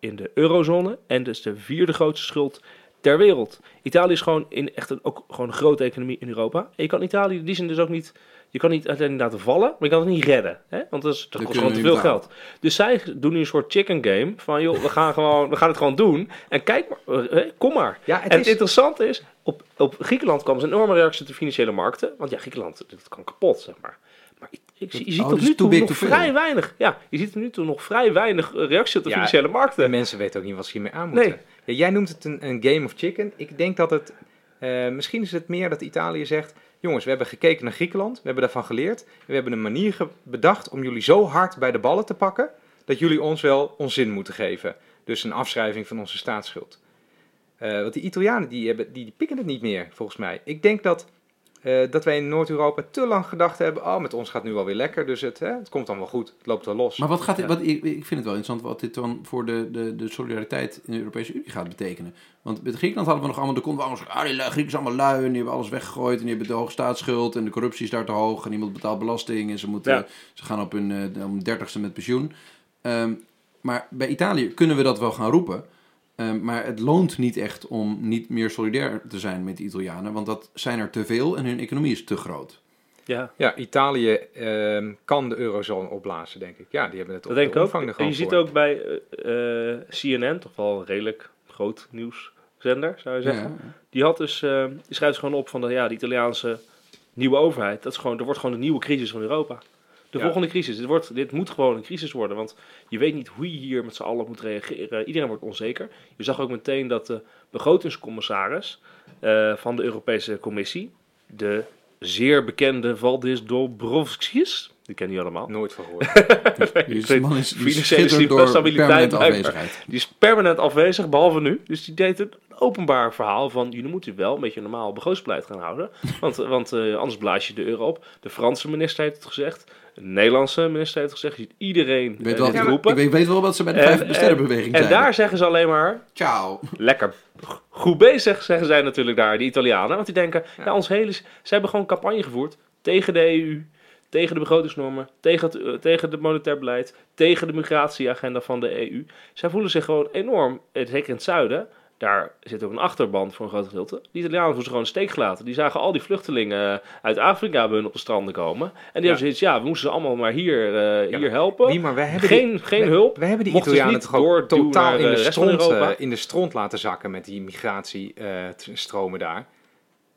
in de eurozone. En dus de vierde grootste schuld ter wereld. Italië is gewoon in echt een, ook gewoon een grote economie in Europa. En je kan Italië in die zin dus ook niet... Je kan niet uiteindelijk laten vallen, maar je kan het niet redden. Hè? Want dat, is, dat kost gewoon te veel geld. Dus zij doen nu een soort chicken game. Van joh, we gaan, gewoon, we gaan het gewoon doen. En kijk maar, eh, kom maar. Ja, het en het is... interessante is, op, op Griekenland kwam een enorme reactie op de financiële markten. Want ja, Griekenland, dat kan kapot, zeg maar. Maar ik, ik, je ziet Oh, tot dus nu toe nog vrij weinig. Ja, je ziet tot nu toe nog vrij weinig eh, reactie op de Ja, financiële markten. mensen weten ook niet wat ze hiermee aan moeten. Nee. Ja, jij noemt het een, een game of chicken. Ik denk dat het... eh, misschien is het meer dat Italië zegt... Jongens, we hebben gekeken naar Griekenland. We hebben daarvan geleerd. We hebben een manier bedacht om jullie zo hard bij de ballen te pakken... dat jullie ons wel ons zin moeten geven. Dus een afschrijving van onze staatsschuld. Eh, want die Italianen die hebben, die, die pikken het niet meer, volgens mij. Ik denk dat, eh, dat wij in Noord-Europa te lang gedacht hebben... oh, met ons gaat nu wel weer lekker, dus het, hè, het komt dan wel goed. Het loopt wel los. Maar wat gaat dit, Ja. wat, ik, ik vind het wel interessant wat dit dan voor de, de, de solidariteit in de Europese Unie gaat betekenen. Want met Griekenland hadden we nog allemaal, de konden we allemaal ah, die Grieken zijn allemaal lui en die hebben alles weggegooid en die hebben de hoge staatsschuld en de corruptie is daar te hoog en niemand betaalt belasting en ze, moeten, Ja. ze gaan op hun eh, dertigste met pensioen. Ehm, maar bij Italië kunnen we dat wel gaan roepen. Ehm, maar het loont niet echt om niet meer solidair te zijn met de Italianen, want dat zijn er te veel en hun economie is te groot. Ja, Ja, Italië ehm, kan de eurozone opblazen, denk ik. Ja, die hebben het op dat denk ik de ook. omvang er En gewoon je ziet voor. ook bij eh, CNN, toch wel een redelijk groot nieuwszender, zou je zeggen. Ja, Die, had dus, eh, die schrijft gewoon op van de, ja, de Italiaanse nieuwe overheid. Dat is gewoon, er wordt gewoon de nieuwe crisis van Europa. De Ja. volgende crisis. Dit, wordt, dit moet gewoon een crisis worden. Want je weet niet hoe je hier met z'n allen moet reageren. Iedereen wordt onzeker. Je zag ook meteen dat de begrotingscommissaris eh, van de Europese Commissie, de zeer bekende Valdis Dombrovskis, die kennen jullie allemaal. Nooit van gehoord. Deze man is die Financiële schittert door stabiliteit afwezigheid. Die is permanent afwezig, behalve nu. Dus die deed een openbaar verhaal van... jullie moeten wel een beetje normaal begrotingsbeleid gaan houden. Want, want eh, anders blaas je de euro op. De Franse minister heeft het gezegd. De Nederlandse minister heeft gezegd. Je ziet iedereen Ik weet, eh, wel, dit ik roepen. weet, ik weet wel wat ze bij de vijf sterrenbeweging En zeiden. daar zeggen ze alleen maar... Ciao. Lekker. Goed bezig, zeggen zij natuurlijk daar, die Italianen. Want die denken, ja. ons hele... Ze hebben gewoon campagne gevoerd tegen de EU... Tegen de begrotingsnormen, tegen het, eh, tegen het monetair beleid, tegen de migratieagenda van de EU. Zij voelen zich gewoon enorm, eh, zeker in het zuiden, daar zit ook een achterband voor een groot gedeelte. Die Italianen voelen zich gewoon steek gelaten. Die zagen al die vluchtelingen eh, uit Afrika bij hun op de stranden komen. En die Ja. hebben zoiets, ja, we moesten ze allemaal maar hier, eh, Ja, hier helpen. Maar hebben die, geen geen hulp. wij hebben die Mochten ze Italianen niet toch ook doorduwen totaal naar, in de, stront, eh, in de stront laten zakken met die migratiestromen daar.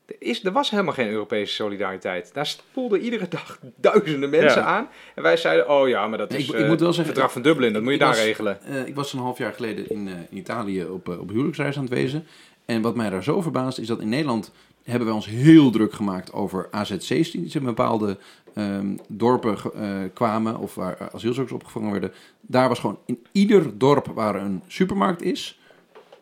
Er, is, er was helemaal geen Europese solidariteit. Daar spoelden iedere dag duizenden mensen Ja. aan. En wij zeiden, oh ja, maar dat is ik- eh, ik moet wel het zeggen, verdrag van Dublin, dat moet je daar was- regelen. Eh, ik was een half jaar geleden in, eh, in Italië op, eh, op huwelijksreis aan het wezen. En wat mij daar zo verbaast is dat in Nederland hebben wij ons heel druk gemaakt over AZC's die in bepaalde ehm, dorpen eh, kwamen of waar eh, asielzoekers opgevangen werden. Daar was gewoon in ieder dorp waar een supermarkt is,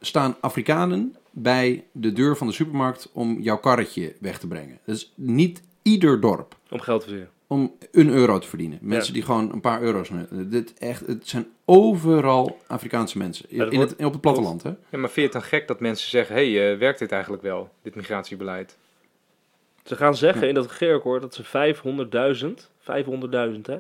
staan Afrikanen bij de deur van de supermarkt om jouw karretje weg te brengen. Dus niet ieder dorp Om geld te verdienen. om een euro te verdienen. Mensen Ja. die gewoon een paar euro's... Dit echt, het zijn overal Afrikaanse mensen. In wordt- het, op het platteland, hè? Ja, maar vind je het dan gek dat mensen zeggen, hé, hey, eh, werkt dit eigenlijk wel, dit migratiebeleid? Ze gaan zeggen in dat regeerakkoord dat ze 500.000, 500.000 hè,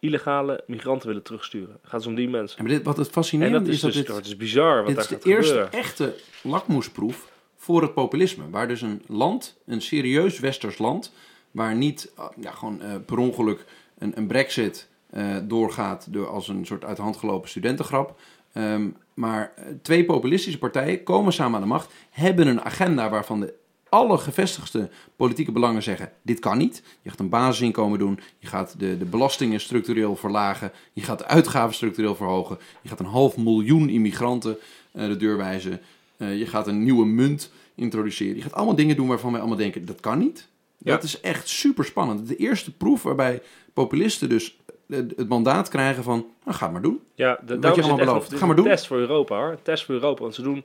illegale migranten willen terugsturen. Het gaat dus om die mensen. Maar dit, wat het En fascinerende dat is, is dat dus, dit, dat is bizar wat dit daar is de gaat eerste gebeuren. echte lakmoesproef voor het populisme. Waar dus een land, een serieus westers land, waar niet ah, ja, gewoon eh, per ongeluk een, een brexit eh, doorgaat door als een soort uit de hand gelopen studentengrap. Ehm, maar eh, twee populistische partijen komen samen aan de macht, hebben een agenda waarvan de alle gevestigde politieke belangen zeggen: dit kan niet. Je gaat een basisinkomen doen, je gaat de, de belastingen structureel verlagen, je gaat de uitgaven structureel verhogen, je gaat een half miljoen immigranten eh, de deur wijzen, eh, je gaat een nieuwe munt introduceren. Je gaat allemaal dingen doen waarvan wij allemaal denken: dat kan niet. Ja. Dat is echt super spannend. De eerste proef waarbij populisten dus het mandaat krijgen van: nou, ga maar doen. Ja, de, je allemaal belooft. dit Ga maar doen. test voor Europa hoor. Test voor Europa. Want ze doen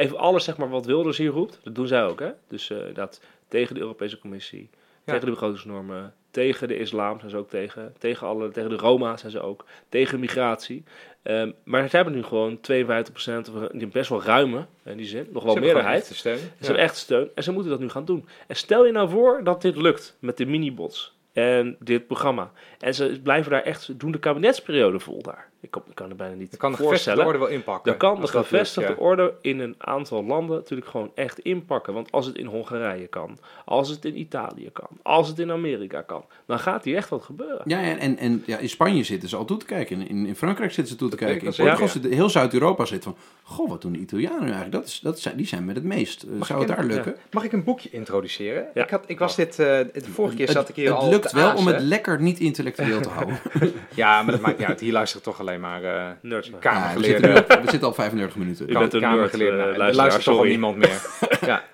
even alles zeg maar wat Wilders hier roept. Dat doen zij ook hè. Dus eh, dat tegen de Europese Commissie, Ja. tegen de begrotingsnormen, tegen de islam zijn ze ook tegen. Tegen, alle, tegen de Roma zijn ze ook. Tegen migratie. Ehm, maar ze hebben nu gewoon 52% of een- die best wel ruime in die zin. Nog wel Ze meerderheid. Ze Ja. hebben echt steun en ze moeten dat nu gaan doen. En stel je nou voor dat dit lukt met de minibots en dit programma. En ze blijven daar echt, ze doen de kabinetsperiode vol daar. Ik kan, ik kan er bijna niet kan de gevestigde voorstellen. orde wel inpakken. Dan kan de gevestigde ja. orde in een aantal landen natuurlijk gewoon echt inpakken. Want als het in Hongarije kan, als het in Italië kan, als het in Amerika kan, dan gaat hier echt wat gebeuren. Ja, en, en, en ja, in Spanje zitten ze al toe te kijken. In, in, Frankrijk zitten ze toe te Dat kijken. In Portugal zitten, heel Zuid-Europa zit van... Goh, wat doen de Italianen nu eigenlijk? Dat is, dat zijn, die zijn met het meest. Zou het daar een- lukken? Mag ik een boekje introduceren? Ja. Ik, had, ik was dit, eh, de vorige keer zat ik hier het al lukt wel om het lekker niet intellectueel te houden. Ja, maar dat maakt niet uit. Hier luistert toch alleen maar eh Nerds. Ja, we, zitten we al 35 minuten. U bent een nerd, kamergeleerde. eh, er luisteraar, luistert toch al niemand meer. ja.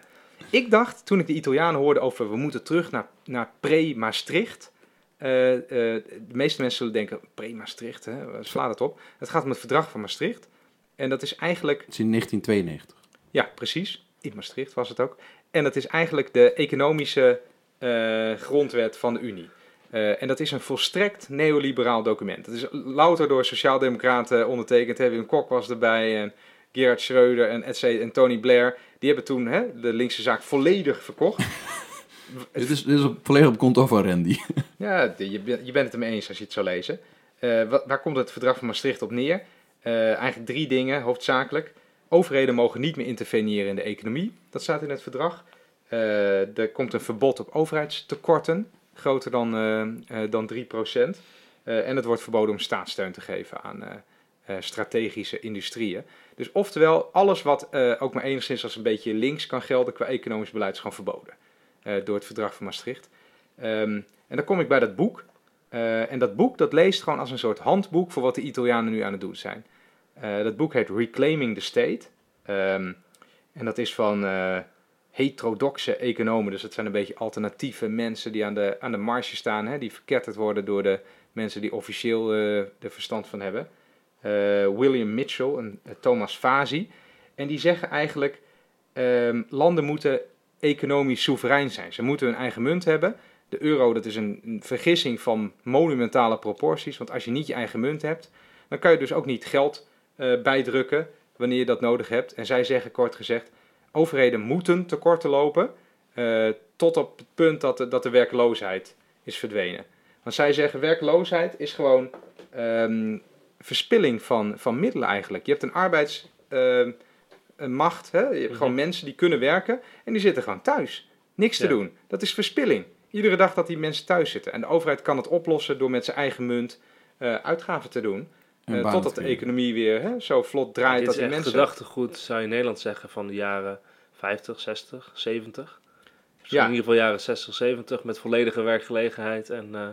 Ik dacht, toen ik de Italianen hoorde over we moeten terug naar, naar pre-Maastricht. eh, eh, de meeste mensen zullen denken, pre-Maastricht, hè, sla het op. Het gaat om het verdrag van Maastricht. En dat is eigenlijk Het is in 1992. Ja, precies. In Maastricht was het ook. En dat is eigenlijk de economische eh, grondwet van de Unie. Eh, en dat is een volstrekt neoliberaal document. Dat is louter door sociaaldemocraten ondertekend. Hè. Wim Kok was erbij en Gerhard Schreuder en, en Tony Blair. Die hebben toen hè, de linkse zaak volledig verkocht. Dit is, dit is op, volledig op konto van Randy. Ja, je, bent- je bent het ermee eens als je het zou lezen. Eh, wat, waar komt het verdrag van Maastricht op neer? Eigenlijk drie dingen, hoofdzakelijk. Overheden mogen niet meer interveneren in de economie. Dat staat in het verdrag. Eh, er komt een verbod op overheidstekorten, groter dan, eh, eh, dan 3%. Eh, en het wordt verboden om staatssteun te geven aan strategische industrieën. Dus oftewel, alles wat ook maar enigszins als een beetje links kan gelden qua economisch beleid is gewoon verboden. door het verdrag van Maastricht. Ehm, en dan kom ik bij dat boek. En dat boek dat leest gewoon als een soort handboek voor wat de Italianen nu aan het doen zijn. Dat boek heet Reclaiming the State. Ehm, en dat is van heterodoxe economen. Dus dat zijn een beetje alternatieve mensen die aan de, aan de marge staan. Hè, die verketterd worden door de mensen die officieel eh er verstand van hebben. Eh, William Mitchell en eh, Thomas Fazi. En die zeggen eigenlijk, ehm, landen moeten economisch soeverein zijn. Ze moeten hun eigen munt hebben. De euro, dat is een, een vergissing van monumentale proporties. Want als je niet je eigen munt hebt, dan kan je dus ook niet geld bijdrukken wanneer je dat nodig hebt. En zij zeggen kort gezegd, overheden moeten tekorten lopen eh, tot op het punt dat de, dat de werkloosheid is verdwenen. Want zij zeggen, werkloosheid is gewoon ehm, verspilling van, van middelen eigenlijk. Je hebt een arbeidsmacht, hè? je hebt gewoon mensen die kunnen werken en die zitten gewoon thuis. Niks te doen. Dat is verspilling. Iedere dag dat die mensen thuis zitten. En de overheid kan het oplossen door met zijn eigen munt eh, uitgaven te doen. Eh, totdat de economie weer hè, zo vlot draait dit dat is die echt mensen... gedachtegoed, zou je in Nederland zeggen, van de jaren 50, 60, 70. Misschien Ja. in ieder geval jaren 60, 70 met volledige werkgelegenheid en, eh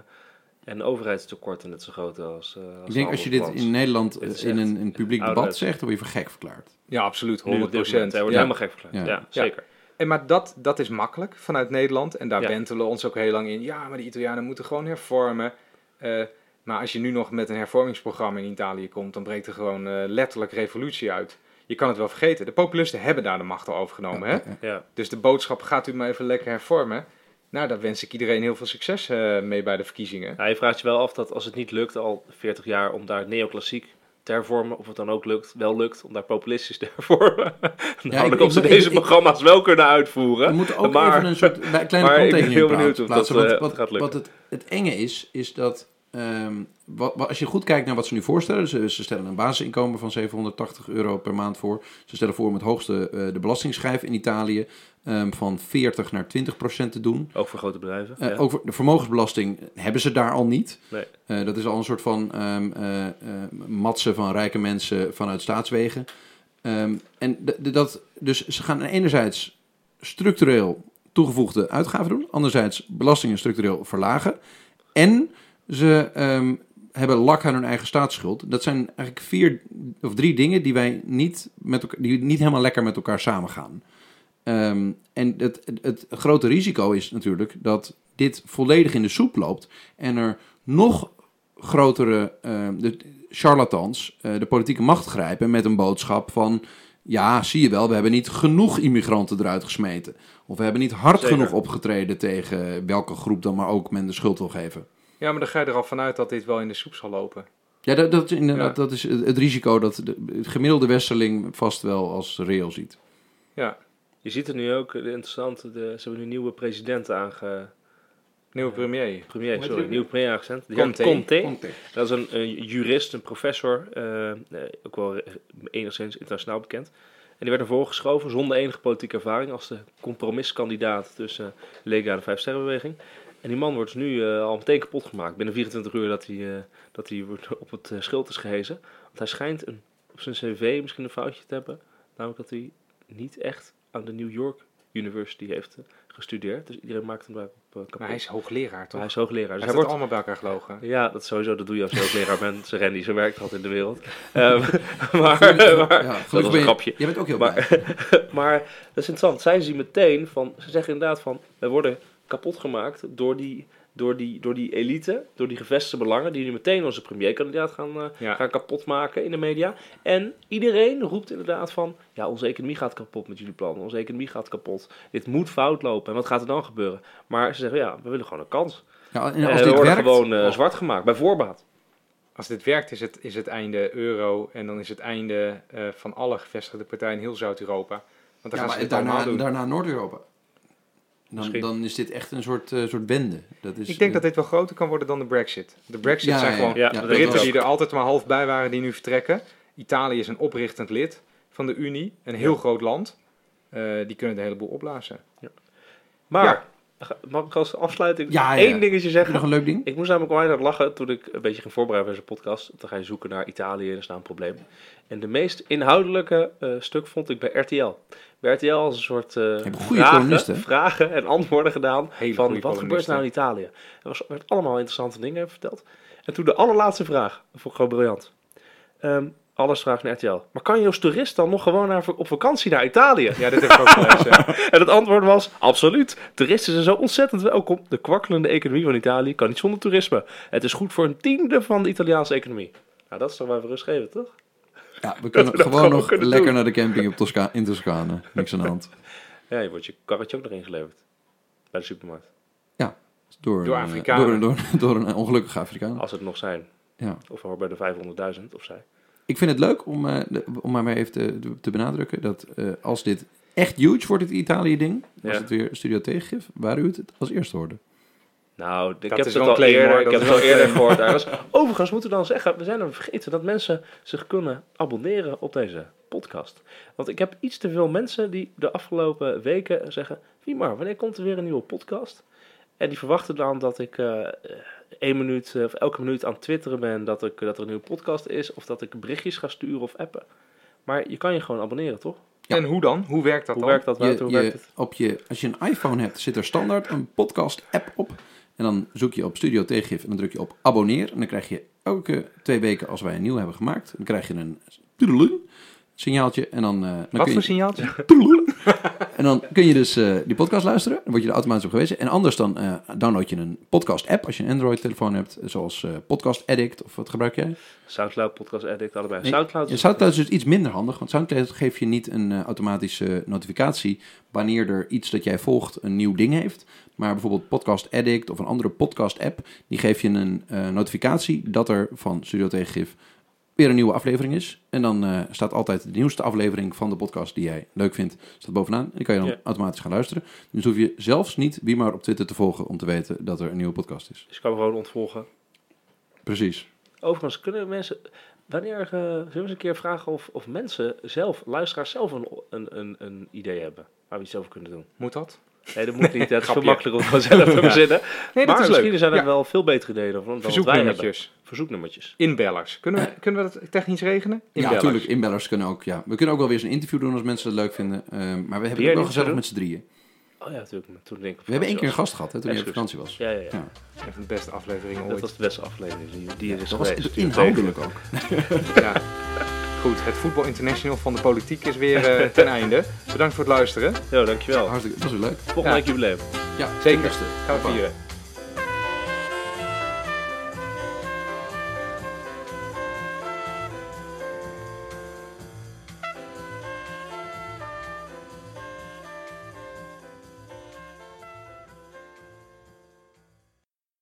en overheidstekorten net zo groot als. eh, als Ik denk als je dit in Nederland Dit in een, een publiek debat zegt, dan word je voor gek verklaard. Ja, absoluut, Nu 100%. op dit moment, Hij wordt Ja. helemaal gek verklaard. Ja. Ja, zeker. En maar dat, dat is makkelijk vanuit Nederland. En daar Ja. bentelen we ons ook heel lang in. Ja, maar de Italianen moeten gewoon hervormen. Eh, maar als je nu nog met een hervormingsprogramma in Italië komt, dan breekt er gewoon eh, letterlijk revolutie uit. Je kan het wel vergeten. De populisten hebben daar de macht al overgenomen. Hè? Ja. Dus de boodschap gaat u maar even lekker hervormen. Nou, daar wens ik iedereen heel veel succes eh, mee bij de verkiezingen. Ja, je vraagt je wel af dat als het niet lukt al 40 jaar om daar neoclassiek te hervormen. Of het dan ook lukt, wel lukt om daar populistisch te hervormen. Namelijk of ze deze ik- programma's wel kunnen uitvoeren. We moeten ook maar, even een soort kleine maar ik ben heel benieuwd of dat, eh, wat, gaat lukken. wat het, het enge is, is dat ehm, wat, wat- als je goed kijkt naar wat ze nu voorstellen, ze, ze stellen een basisinkomen van 780 euro per maand voor. Ze stellen voor om het hoogste eh, de belastingschijf in Italië ehm, van 40 naar 20 procent te doen. Ook voor grote bedrijven. Eh, ja. Ook voor de vermogensbelasting hebben ze daar al niet. Nee. Eh, dat is al een soort van eh, matsen van rijke mensen vanuit staatswegen. En dat, dus ze gaan enerzijds structureel toegevoegde uitgaven doen, anderzijds belastingen structureel verlagen. En ze ehm, hebben lak aan hun eigen staatsschuld. Dat zijn eigenlijk vier of drie dingen die wij niet, met elkaar, die niet helemaal lekker met elkaar samengaan. Ehm, en het, het, het grote risico is natuurlijk dat dit volledig in de soep loopt en er nog grotere ehm, de charlatans eh, de politieke macht grijpen met een boodschap van ja, zie je wel, we hebben niet genoeg immigranten eruit gesmeten. Of we hebben niet hard Zeker. genoeg opgetreden tegen welke groep dan maar ook men de schuld wil geven. Ja, maar dan ga je er al vanuit dat dit wel in de soep zal lopen. Ja, dat, dat is inderdaad Ja. dat is het, het risico dat de het gemiddelde westerling vast wel als reëel ziet. Ja, Je ziet er nu ook, eh, interessant, de, ze hebben nu nieuwe president aange... nieuwe premier. Premier, heet sorry, die? nieuwe premier aangezet. Conte. Conte. Dat is een, een jurist, een professor, eh, eh, ook wel eh, enigszins internationaal bekend. En die werd ervoor geschoven zonder enige politieke ervaring als de compromiskandidaat tussen eh, Lega en de Vijf Sterrenbeweging. En die man wordt nu eh, al meteen kapot gemaakt binnen 24 uur dat hij, eh, dat hij wordt op het eh, schild is gehezen. Want hij schijnt een, op zijn cv misschien een foutje te hebben. Namelijk dat hij niet echt aan de New York University heeft gestudeerd. Dus iedereen maakt hem daar op kapot. Maar hij is hoogleraar, Maar toch? hij is hoogleraar. Dus Hij hij wordt allemaal bij elkaar gelogen. ja, dat sowieso. Dat doe je als je hoogleraar bent. Ze Randy, zo werkt dat in de wereld. Ehm, maar, maar Ja, dat was een je- grapje. Jij bent ook heel blij. Maar, maar dat is interessant. Zij zien meteen van, ze zeggen inderdaad van, wij worden kapot gemaakt door die, door die, door die elite, door die gevestigde belangen, die nu meteen onze premierkandidaat gaan, eh, Ja. gaan kapot maken in de media. En iedereen roept inderdaad van, ja, onze economie gaat kapot met jullie plannen. Onze economie gaat kapot. Dit moet fout lopen. En wat gaat er dan gebeuren? Maar ze zeggen, ja, we willen gewoon een kans. Ja, en als we dit worden werkt, gewoon eh, Oh. zwart gemaakt, bij voorbaat. Als dit werkt, is het, is het einde euro en dan is het einde eh, van alle gevestigde partijen in heel Zuid-Europa. Want dan ja, gaan ze dit daarna, allemaal doen. daarna Noord-Europa. Dan, dan is dit echt een soort, eh, soort bende. Dat is, Ik denk eh, dat dit wel groter kan worden dan de Brexit. De Brexit Ja, zijn ja, gewoon ja, ja, dat Britten die er altijd maar half bij waren, die nu vertrekken. Italië is een oprichtend lid van de Unie, een heel groot land. Eh, die kunnen de hele boel opblazen. Maar, mag ik als afsluiting Ja, ja, één ja. dingetje zeggen? nog een leuk ding? Ik moest namelijk wel lachen toen ik een beetje ging voorbereiden voor deze podcast. Dan ga je zoeken naar Italië en er staan problemen. En de meest inhoudelijke eh, stuk vond ik bij RTL. Bij RTL als een soort eh, columnisten. vragen, vragen en antwoorden gedaan Hele van wat gebeurt er nou in Italië. Er was, werd allemaal interessante dingen verteld. En toen de allerlaatste vraag, dat vond ik gewoon briljant. Ehm, alles vraagt naar RTL. Maar kan je als toerist dan nog gewoon naar, op vakantie naar Italië? Ja, dit heb ik ook gelezen. En het antwoord was, absoluut. Toeristen zijn zo ontzettend welkom. De kwakkelende economie van Italië kan niet zonder toerisme. Het is goed voor een tiende van de Italiaanse economie. Nou, dat is toch wel even rustgevend, toch? Ja, we kunnen we gewoon nog kunnen lekker doen. naar de camping op Tosca in Toscane. Niks aan de hand. Ja, je wordt je karretje ook nog ingeleverd. Bij de supermarkt. Door, Door een. Door, door, door een ongelukkige Afrikaan. Als het nog zijn. Ja. Of hoor bij de 500.000 of zij. Ik vind het leuk om, eh, de- om maar even te, te benadrukken dat eh, als dit echt huge wordt, het Italië-ding, was Ja. het weer Studio Tegengif, waar u het als eerste hoorde. Nou, ik Dat heb het al claim, eerder, ik heb het al eerder gehoord ergens. Overigens moeten we dan zeggen, we zijn er vergeten dat mensen zich kunnen abonneren op deze podcast. Want ik heb iets te veel mensen die de afgelopen weken zeggen, wie maar, wanneer komt er weer een nieuwe podcast? En die verwachten dan dat ik eh één minuut eh, of elke minuut aan het twitteren ben dat, ik, dat er een nieuwe podcast is, of dat ik berichtjes ga sturen of appen. Maar je kan je gewoon abonneren, toch? Ja. En hoe dan? Hoe werkt dat Hoe dan? werkt dat? Wouter? Je, Hoe je, werkt het? op je, als je een iPhone hebt, zit er standaard een podcast-app op. En dan zoek je op Studio Tegengif en dan druk je op abonneer. En dan krijg je elke twee weken, als wij een nieuw hebben gemaakt, dan krijg je een signaaltje. En dan, eh, dan Wat kun je, voor signaaltje? En dan kun je dus eh, die podcast luisteren. Dan word je er automatisch op gewezen. En anders dan eh, download je een podcast-app als je een Android-telefoon hebt. Zoals eh, Podcast Addict of wat gebruik jij? Soundcloud, Podcast Addict, allebei. Nee, Soundcloud is Soundcloud is dus iets minder handig. Want Soundcloud geeft je niet een automatische notificatie wanneer er iets dat jij volgt een nieuw ding heeft. Maar bijvoorbeeld Podcast Addict of een andere podcast-app, die geeft je een eh, notificatie dat er van Studio Tegengif weer een nieuwe aflevering is. En dan eh, staat altijd de nieuwste aflevering van de podcast die jij leuk vindt, staat bovenaan. En die kan je dan Ja. automatisch gaan luisteren. Dus hoef je zelfs niet wie maar op Twitter te volgen om te weten dat er een nieuwe podcast is. Dus ik kan hem gewoon ontvolgen. Precies. Overigens, kunnen mensen... Wanneer eh, zullen we eens een keer vragen of, of mensen zelf, luisteraars zelf een, een, een, een idee hebben waar we iets over kunnen doen? Moet dat? Nee, dat moet niet. Het is veel makkelijker om het gewoon zelf te verzinnen. Nee, dat maar is misschien leuk. zijn er Ja. wel veel betere ideeën dan. Verzoeknummertjes. Verzoeknummertjes. Inbellers. Kunnen we, kunnen we dat technisch regelen? Ja, Inbellers. natuurlijk. Inbellers kunnen ook. Ja. We kunnen ook wel weer eens een interview doen als mensen het leuk vinden. Ehm, maar we hebben het wel gezellig met z'n drieën. Oh ja, natuurlijk. Toen denk ik op We hebben één keer een gast gehad hè, toen hij op vakantie was. Ja, ja, ja. Ja. Echt de beste aflevering Dat ooit. was de beste aflevering die, die er is Dat was inhoudelijk ook. Ja. Goed, het Voetbal International van de politiek is weer eh, ten einde. Bedankt voor het luisteren. Ja, dankjewel. Hartstikke, dat was weer leuk. Volgende Ja. week jubileum. Ja, Zeker. Gaan we vieren.